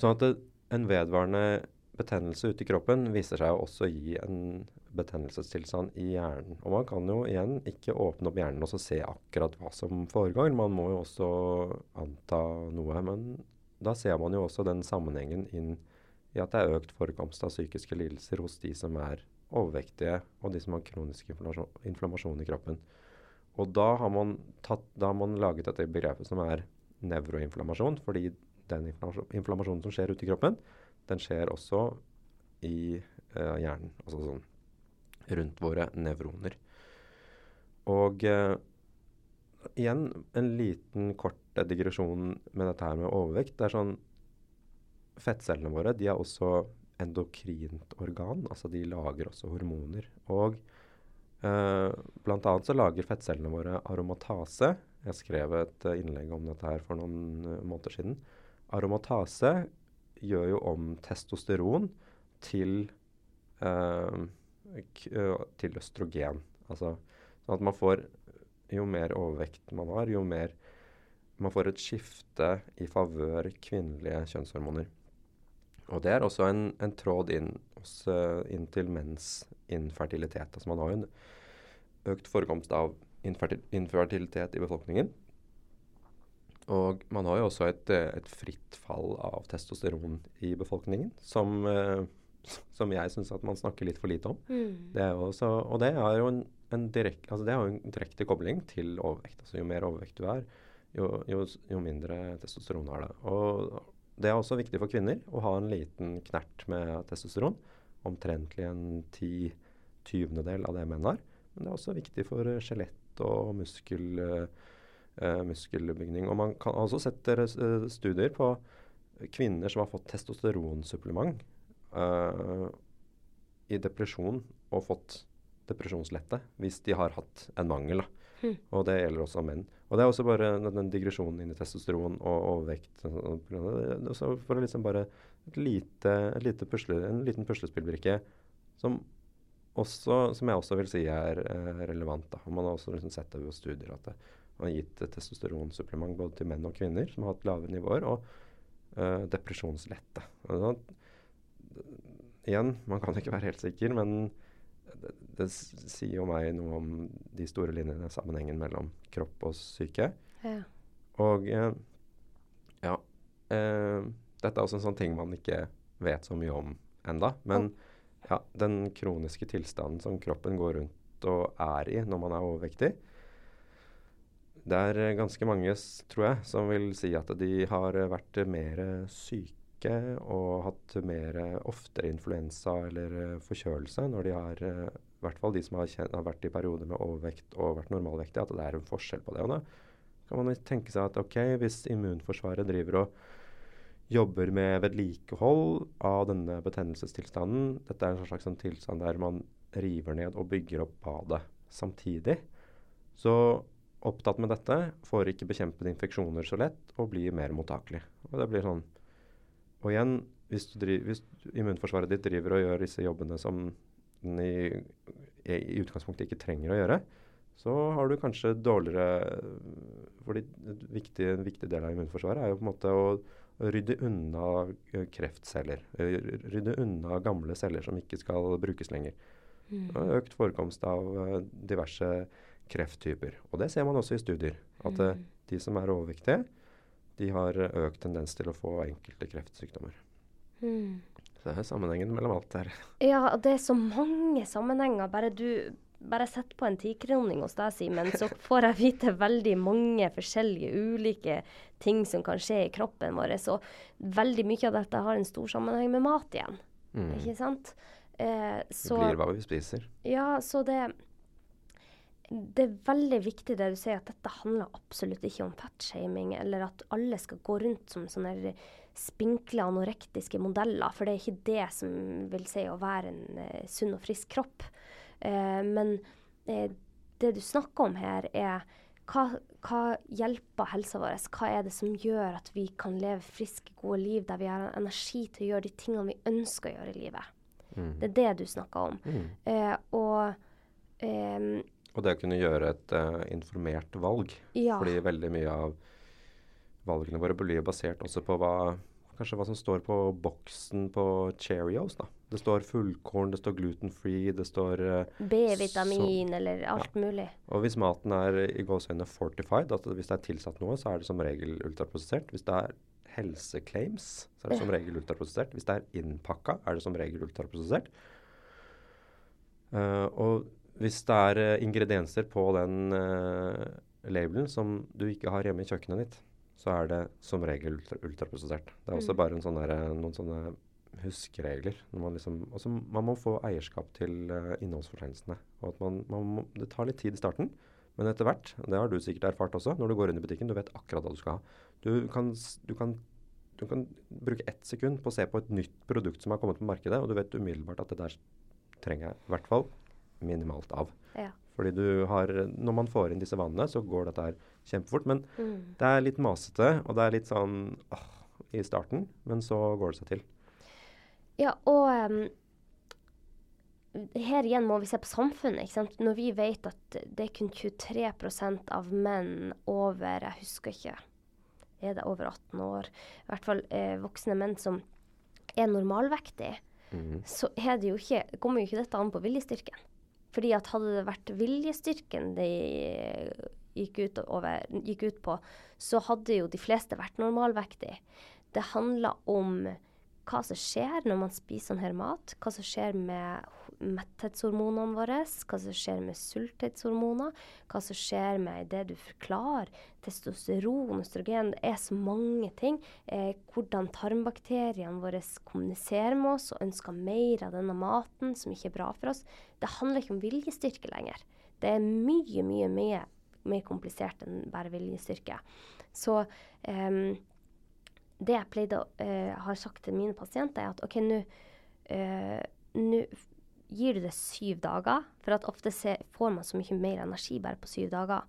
Sånn at det, en vedvarende betennelse ute i kroppen viser seg å også gi en betennelsestilstand i hjernen. Og man kan jo igjen ikke åpne opp hjernen og se akkurat hva som foregår. Man må jo også anta noe. Men da ser man jo også den sammenhengen inn i at det er økt forekomst av psykiske lidelser hos de som er overvektige og de som har kronisk inflammasjon, inflammasjon i kroppen. Og da har, tatt, da har, man laget dette begrepet som er nevroinflammasjon, fordi den inflammasjonen som skjer ute i kroppen, den skjer også i eh, hjernen. Altså sånn rundt våre nevroner. Og eh, igjen en liten, kort digresjon med dette her med overvekt. Det er sånn Fettcellene våre de er også endokrint organ. Altså de lager også hormoner. Og eh, blant annet så lager fettcellene våre aromatase. Jeg skrev et uh, innlegg om dette her for noen uh, måneder siden. Aromatase gjør jo om testosteron til, uh, til østrogen. Altså sånn at man får Jo mer overvekt man har, jo mer man får et skifte i favør kvinnelige kjønnshormoner. Og det er også en, en tråd inn, også, inn, til menns infertilitet. Altså man har jo en økt forekomst av infertilitet i befolkningen. Og man har jo også et, et fritt fall av testosteron i befolkningen, som, eh, som jeg syns at man snakker litt for lite om. Mm. Det også, og det er jo en, en direkte altså direk kobling til overvekt. Altså jo mer overvekt du er, jo, jo, jo mindre testosteron har det. Og det er også viktig for kvinner å ha en liten knert med testosteron. Omtrentlig en ti tyvendedel av det menn har. Men det er også viktig for uh, skjelett og muskel, uh, muskelbygning. Og man kan også sette uh, studier på kvinner som har fått testosteronsupplement i depresjon og fått depresjonslette hvis de har hatt en mangel. Da. Mm. Og det gjelder også menn. Og det er også bare den digresjonen inn i testosteron og overvekt. For å liksom bare et lite, et lite pusle, en liten puslespillbrikke som, også, som jeg også vil si er eh, relevant. Da. Man har også liksom sett det ved studier at det, man har gitt testosteronsupplement både til menn og kvinner som har hatt lave nivåer, og eh, depresjonslette. Altså, igjen, man kan ikke være helt sikker, men det, det, sier jo meg noe om de store linjene, sammenhengen mellom kropp og syke. Ja. Og eh, ja eh, Dette er også en sånn ting man ikke vet så mye om enda. Men oh. ja, den kroniske tilstanden som kroppen går rundt og er i når man er overvektig, det er ganske mange, tror jeg, som vil si at de har vært mer syke syke og hatt mer oftere influensa eller uh, forkjølelse når de har uh, I hvert fall de som har, har, vært i perioder med overvekt og vært normalvektige, at det er en forskjell på det. Og da kan man tenke seg at ok, hvis immunforsvaret driver og jobber med vedlikehold av denne betennelsestilstanden Dette er en slags en tilstand der man river ned og bygger opp badet samtidig. Så opptatt med dette får ikke bekjempet infeksjoner så lett og blir mer mottakelig. Og det blir sånn og igjen, hvis, driver, hvis, immunforsvaret ditt driver og gjør disse jobbene som den i, i, utgangspunktet ikke trenger å gjøre, så har du kanskje dårligere fordi en viktig, en viktig del av immunforsvaret er jo på en måte å, rydde unna eh, kreftceller. Eh, rydde unna gamle celler som ikke skal brukes lenger. Mm. Og økt forekomst av uh, diverse krefttyper. Og det ser man også i studier. At mm. de som er overvektige, de har økt tendens til å få enkelte kreftsykdommer. Mm. Så det er sammenhengen mellom alt her. Ja, det er så mange sammenhenger. Bare du bare sett på en tikroning hos deg, Simen, så får jeg vite veldig mange forskjellige ulike ting som kan skje i kroppen vår. Så veldig mye av dette har en stor sammenheng med mat igjen. Mm. Ikke sant? Eh, så, det blir hva vi spiser. Ja, så det det er veldig viktig det du sier, at dette handler absolutt ikke om fettshaming, eller at alle skal gå rundt som sånne spinkle anorektiske modeller. For det er ikke det som vil si å være en uh, sunn og frisk kropp. Uh, men uh, det du snakker om her, er hva, hva, hjelper helsa vår? Hva er det som gjør at vi kan leve friske, gode liv der vi har energi til å gjøre de tingene vi ønsker å gjøre i livet? Mm. Det er det du snakker om. Mm. og um, og det å kunne gjøre et uh, informert valg. Ja. Fordi veldig mye av valgene våre blir basert også på hva, kanskje hva som står på boksen på Cheerios. da. Det står fullkorn, det står gluten-free, det står uh, B-vitamin eller alt ja. mulig. Og hvis maten er i gåseøynene fortified, at hvis det er tilsatt noe, så er det som regel ultraprosessert. Hvis det er helseclaims, så er det som regel ultraprosessert. Hvis det er innpakka, er det som regel ultraprosessert. Uh, og hvis det er uh, ingredienser på den uh, labelen som du ikke har hjemme i kjøkkenet ditt, så er det som regel ultra, ultraprosessert. Det er også mm. bare sånn der, noen sånne huskeregler. Man, liksom, også, man må få eierskap til uh, innholdsfortegnelsene. Det tar litt tid i starten, men etter hvert, det har du sikkert erfart også, når du går inn i butikken, du vet akkurat hva du skal ha. Du kan, du kan, du kan bruke ett sekund på å se på et nytt produkt som har kommet på markedet, og du vet umiddelbart at det der trenger jeg i hvert fall minimalt av. Ja. Fordi du har Når man får inn disse vannene, så går dette her kjempefort. Men mm. det er litt masete, og det er litt sånn åh, i starten, men så går det seg til. Ja, og um, her igjen må vi se på samfunnet. ikke sant? Når vi vet at det er kun 23 av menn over Jeg husker ikke. Er det over 18 år? I hvert fall eh, voksne menn som er normalvektige. Mm. Så er det jo ikke, kommer jo ikke dette an på viljestyrken. Fordi at hadde det vært viljestyrken det gikk ut, over, gikk ut på, så hadde jo de fleste vært normalvektige. Det handler om hva som skjer når man spiser sånn her mat, hva som skjer med metthetshormonene våre, hva som skjer med sulthetshormoner, hva som skjer med det du forklarer, testosteron, østrogen, det er så mange ting. Eh, hvordan tarmbakteriene våre kommuniserer med oss og ønsker mer av denne maten som ikke er bra for oss. Det handler ikke om viljestyrke lenger. Det er mye, mye, mye mer komplisert enn bare viljestyrke. Så eh, det jeg pleide å eh, har sagt til mine pasienter, er at OK, nå uh, gir du det syv dager. For at ofte se, får man så mye mer energi bare på syv dager.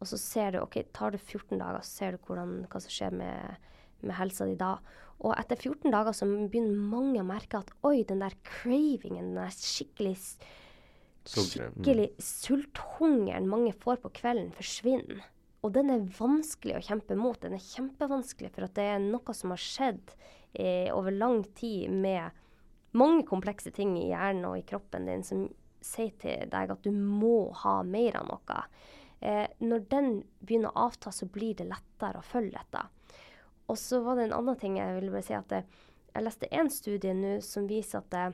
Og så ser du, ok, tar du 14 dager, så ser du hvordan, hva som skjer med, med helsa di da. Og etter 14 dager så begynner mange å merke at oi, den der cravingen, den der skikkelig skikkelig sulthungeren mange får på kvelden, forsvinner. Og den er vanskelig å kjempe mot. Den er kjempevanskelig, for at det er noe som har skjedd eh, over lang tid med mange komplekse ting i hjernen og i kroppen din som sier til deg at du må ha mer av noe. Eh, når den begynner å avta, så blir det lettere å følge dette. Og så var det en annen ting jeg ville bare si. at det, Jeg leste en studie nå som viser at det,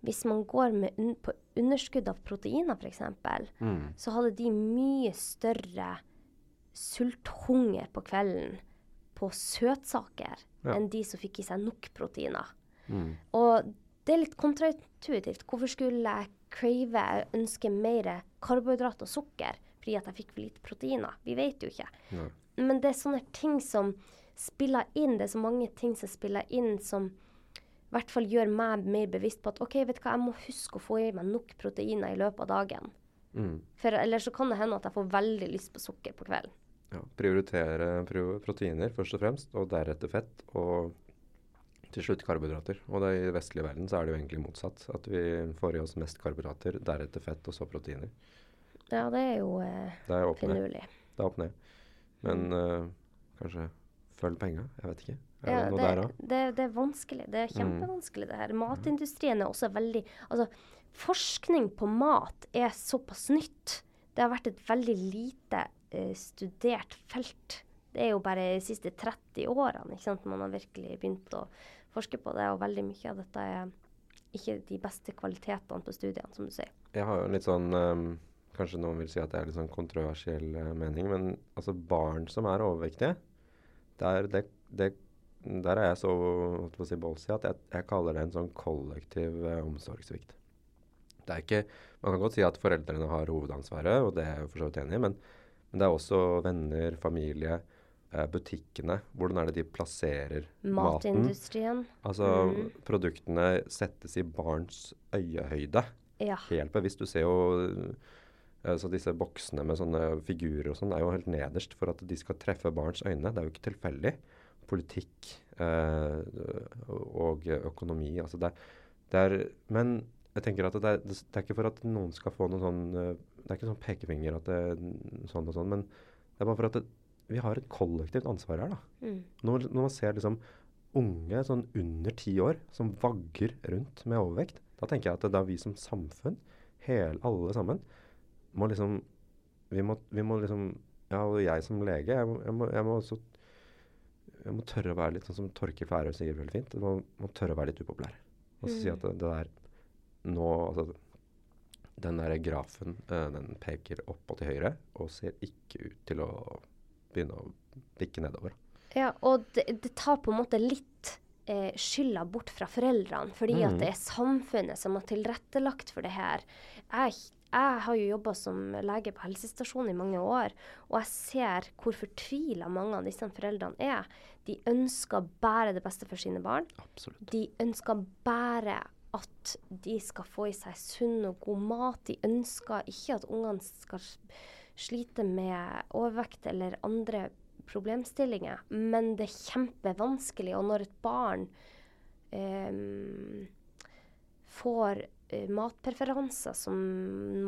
hvis man går med un på underskudd av proteiner, f.eks., mm. så hadde de mye større sulthunger på kvelden på søtsaker ja. enn de som fikk i seg nok proteiner. Mm. Og det er litt kontraintuitivt. Hvorfor skulle jeg crave, ønske mer karbohydrat og sukker fordi at jeg fikk for lite proteiner? Vi vet jo ikke. Ja. Men det er sånne ting som spiller inn. Det er så mange ting som spiller inn som i hvert fall gjør meg mer bevisst på at OK, vet du hva, jeg må huske å få i meg nok proteiner i løpet av dagen. Mm. For ellers så kan det hende at jeg får veldig lyst på sukker på kvelden. Ja, prioritere proteiner først og fremst, og deretter fett, og til slutt karbohydrater. Og i vestlige verden så er det jo egentlig motsatt. At vi får i oss mest karbohydrater, deretter fett, og så proteiner. Ja, det er jo eh, det er finurlig. Det er opp ned. Men mm. uh, kanskje følg penga. Jeg vet ikke. Er ja, det noe det, der òg? Det, det, er vanskelig. Det er mm. kjempevanskelig, det her. Matindustrien er også veldig Altså, forskning på mat er såpass nytt. Det har vært et veldig lite eh, studert felt. Det er jo bare de siste 30 årene ikke sant, man har virkelig begynt å forske på det. Og veldig mye av dette er ikke de beste kvalitetene på studiene, som du sier. Jeg har jo litt sånn um, Kanskje noen vil si at det er litt sånn kontroversiell uh, mening, men altså barn som er overvektige, der, det, det, der er jeg så holdt på å si, ballsy at jeg, jeg, kaller det en sånn kollektiv uh, omsorgssvikt. Det er ikke Man kan godt si at foreldrene har hovedansvaret, og det er jeg for så vidt enig i, men, men det er også venner, familie, butikkene. Hvordan er det de plasserer Matindustrien. maten? Altså mm. produktene settes i barns øyehøyde. Ja. Helt bevisst. Du ser jo så disse boksene med sånne figurer og sånn er jo helt nederst for at de skal treffe barns øyne. Det er jo ikke tilfeldig. Politikk eh, og økonomi. Altså det, det, er Men jeg tenker at det er, det er, ikke for at noen skal få noe sånn Det er ikke sånn pekefinger at det sånn og sånn, men det er bare for at det, vi har et kollektivt ansvar her, da. Mm. Når, når, man ser liksom unge sånn under ti år som vagger rundt med overvekt, da tenker jeg at det er vi som samfunn, hele, alle sammen, må liksom vi må, vi må, liksom Ja, og jeg som lege, jeg jeg må, jeg må også jeg må tørre å være litt sånn som Torkil Færøy sier veldig fint. Jeg må, må, tørre å være litt upopulær. Og så mm. si at det, det, der nå altså, Den der grafen uh, den peker opp og til høyre og ser ikke ut til å begynne å bikke nedover. Ja, og det, det tar på en måte litt eh, skylda bort fra foreldrene, fordi mm. at det er samfunnet som har tilrettelagt for det her. Jeg jeg har jo jobba som lege på helsestasjon i mange år, og jeg ser hvor fortvila mange av disse foreldrene er. De ønsker bare det beste for sine barn. Absolutt. De ønsker bare at de skal få i seg sunn og god mat. De ønsker ikke at ungene skal slite med overvekt eller andre problemstillinger. Men det er kjempevanskelig. Og når et barn eh, får eh, matpreferanser som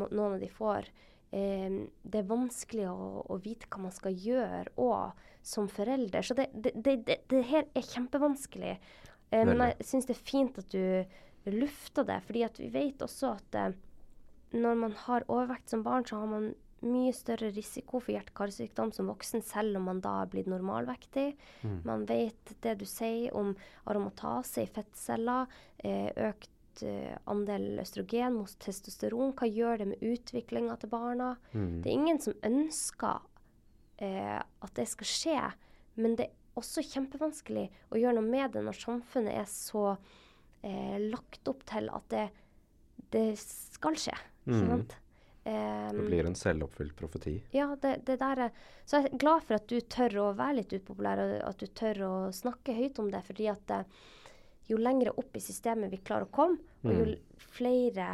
noen av de får. eh, det er vanskelig å, å, vite hva man skal gjøre òg som forelder. Så det, det, det, det her er kjempevanskelig. Uh, men jeg syns det er fint at du lufter det, fordi vi vet også at når man har overvekt som barn, så har man mye større risiko for hjerte-karsykdom som voksen, selv om man da har blitt normalvektig. Mm. Man vet det du sier om aromatase i fettceller, økt uh, andel østrogen mot testosteron. Hva gjør det med utviklinga til barna? Mm. Det er ingen som ønsker eh, at det skal skje, men det er også kjempevanskelig å gjøre noe med det når samfunnet er så eh, lagt opp til at det, det skal skje. Mm. Um, det blir en selvoppfylt profeti. Ja, det, det, der er Så jeg er glad for at du tør å være litt upopulær, og at du tør å snakke høyt om det. fordi at jo lengre opp i systemet vi klarer å komme, og jo mm. flere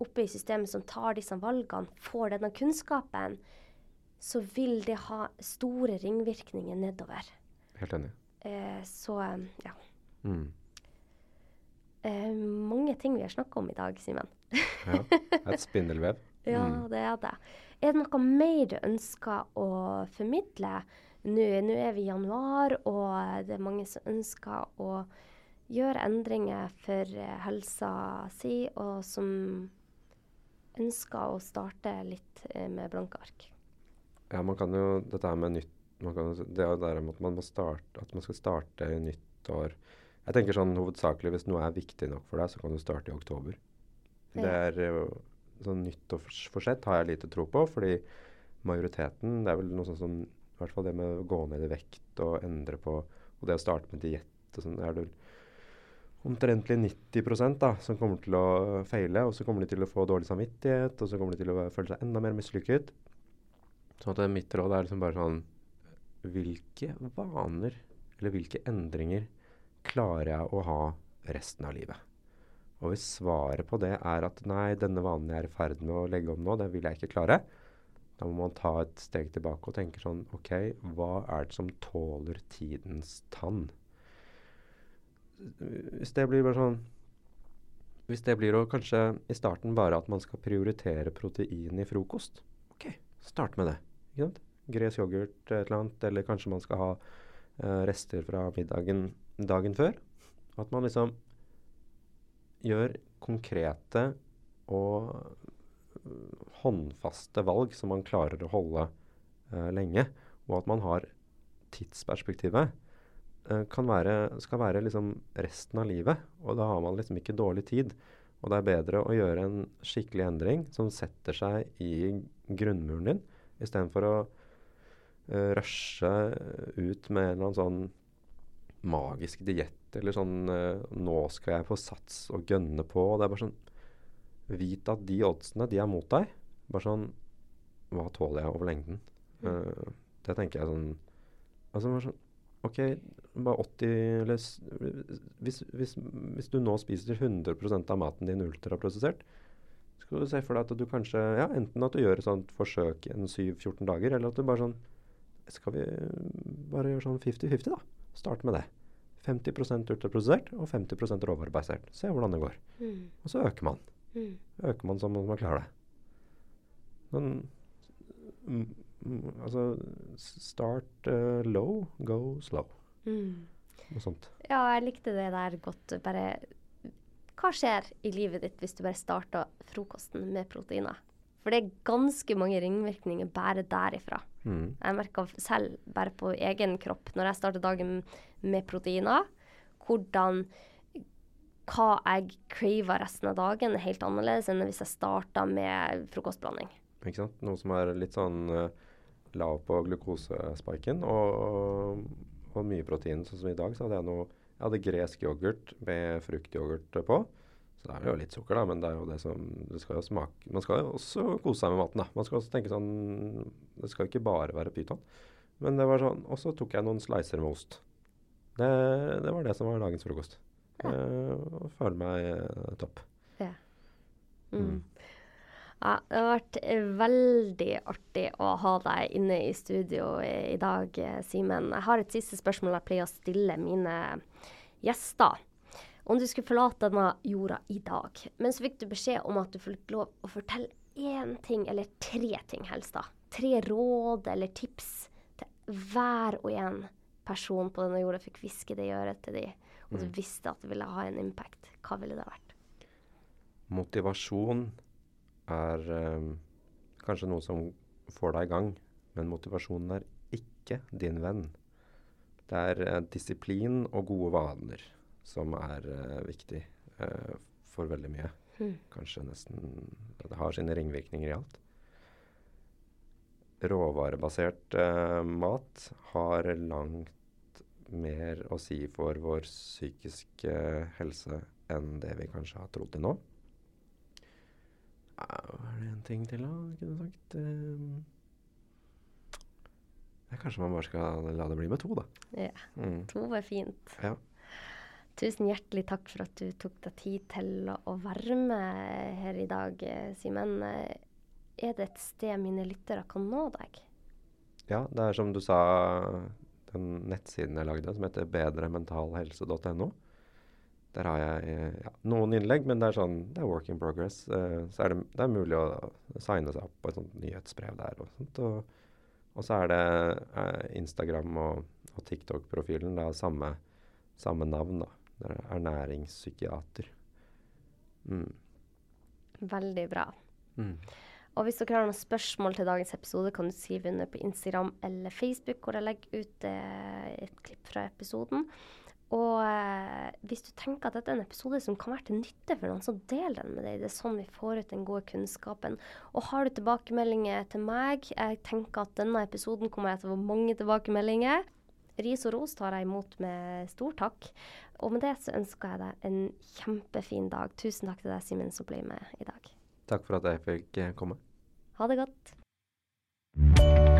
oppe i systemet som tar disse valgene, får denne kunnskapen, så vil det ha store ringvirkninger nedover. Helt enig. Eh, så ja. Mm. Eh, mange ting vi har snakka om i dag, Simen. ja. Et spindelvev. Ja, mm. det er det. Er det noe mer du ønsker å formidle? Nå, nå er vi i januar, og det er mange som ønsker å gjøre endringer for eh, helsa si, og som ønsker å starte litt eh, med blanke ark. Ja, man kan jo Dette her med nytt kan, Det er jo der at man, må starte, at man skal starte nytt år Jeg tenker sånn hovedsakelig hvis noe er viktig nok for deg, så kan du starte i oktober. Det er jo sånn nyttårsforsett har jeg lite tro på, fordi majoriteten Det er vel noe sånn som I hvert fall det med å gå ned i vekt og endre på Og det å starte med diett og sånn, er det omtrentlig 90% da, som kommer til å feile. Og så kommer de til å få dårlig samvittighet, og så kommer de til å føle seg enda mer mislykket. Så at mitt råd er liksom bare sånn Hvilke vaner eller hvilke endringer klarer jeg å ha resten av livet? Og hvis svaret på det er at nei, denne vanen jeg er i ferd med å legge om nå, den vil jeg ikke klare, da må man ta et steg tilbake og tenke sånn OK, hva er det som tåler tidens tann? hvis det blir bare sånn Hvis det blir å kanskje i starten bare at man skal prioritere protein i frokost, OK, start med det. ikke sant? Gres yoghurt, et eller annet, eller kanskje man skal ha uh, rester fra middagen dagen før. At man liksom gjør konkrete og håndfaste valg som man klarer å holde uh, lenge, og at man har tidsperspektivet. Eh, være, skal være liksom resten av livet. Og da har man liksom ikke dårlig tid. Og det er bedre å gjøre en skikkelig endring som setter seg i grunnmuren din, istedenfor å uh, rushe ut med en eller annen sånn magisk diett eller sånn uh, Nå skal jeg på sats og gønne på. Og det er bare sånn Vit at de oddsene, de er mot deg. Bare sånn Hva tåler jeg over lengden? Uh, det tenker jeg sånn Altså bare sånn OK, bare 80 eller hvis, hvis, hvis, du nå spiser 100% av maten din ultraprosessert, skal du se for deg at du kanskje Ja, enten at du gjør et sånt forsøk i 7-14 dager, eller at du bare sånn Skal vi bare gjøre sånn 50-50, da? Start med det. 50% ultraprosessert og 50% råvarebasert. Se hvordan det går. Mm. Og så øker man. Mm. Øker man som man klarer det. Men, Altså start uh, low, go slow. Mm. Noe sånt. Ja, jeg likte det der godt. Bare Hva skjer i livet ditt hvis du bare starter frokosten med proteiner? For det er ganske mange ringvirkninger bare derifra. Mm. Jeg merka selv, bare på egen kropp, når jeg starter dagen med proteiner, hvordan hva jeg craver resten av dagen, er helt annerledes enn hvis jeg starta med frokostblanding. Ikke sant. Noe som er litt sånn uh, lav på glukosespiken og, og, mye protein. Sånn som i dag så hadde jeg noe Jeg hadde gresk yoghurt med fruktyoghurt på. Så det er jo litt sukker, da, men det er jo det som det skal jo smake Man skal jo også kose seg med maten, da. Man skal også tenke sånn Det skal jo ikke bare være pyton. Men det var sånn Og så tok jeg noen slicer med ost. Det, det var det som var dagens frokost. Ja. Uh, føler meg uh, topp. Ja. Mm. Mm. Ja, det har vært veldig artig å ha deg inne i studio i dag, Simen. Jeg har et siste spørsmål jeg pleier å stille mine gjester. Om du skulle forlate denne jorda i dag, men så fikk du beskjed om at du fikk lov å fortelle én ting, eller tre ting helst, da. Tre råd eller tips til hver og en person på denne jorda fikk hviske det i øret til de, og du mm. visste at det ville ha en impact. Hva ville det vært? Motivasjon er øh, kanskje noe som får deg i gang, men motivasjonen er ikke din venn. Det er uh, disiplin og gode vaner som er uh, viktig uh, for veldig mye. Mm. Kanskje nesten Det har sine ringvirkninger i alt. Råvarebasert mat har langt mer å si for vår psykiske helse enn det vi kanskje har trodd til nå. Er det en ting til, da? Kunne sagt Kanskje man bare skal la det bli med to, da. Ja. Mm. To er fint. Ja. Tusen hjertelig takk for at du tok deg tid til å være med her i dag, Simen. Er det et sted mine lyttere kan nå deg? Ja, det er som du sa, den nettsiden jeg lagde som heter bedrementalhelse.no. Der har jeg ja, noen innlegg, men det er sånn, det er work in progress. Så er det, det, er mulig å signe seg opp på et sånt nyhetsbrev der. Og, sånt, og, og så er det uh, Instagram og, og TikTok-profilen. Det er samme, samme, navn. da. Er ernæringspsykiater. Mm. Veldig bra. Mm. Og hvis dere har noen spørsmål til dagens episode, kan du skrive under på Instagram eller Facebook, hvor jeg legger ut eh, et klipp fra episoden. Og eh, hvis du tenker at dette er en episode som kan være til nytte for noen, så del den med deg. Det er sånn vi får ut den gode kunnskapen. Og har du tilbakemeldinger til meg, jeg tenker at denne episoden kommer jeg til å få mange tilbakemeldinger. Ris og ros tar jeg imot med stor takk. Og med det så ønsker jeg deg en kjempefin dag. Tusen takk til deg, Simen, som ble med i dag. Takk for at jeg fikk komme. Ha det godt.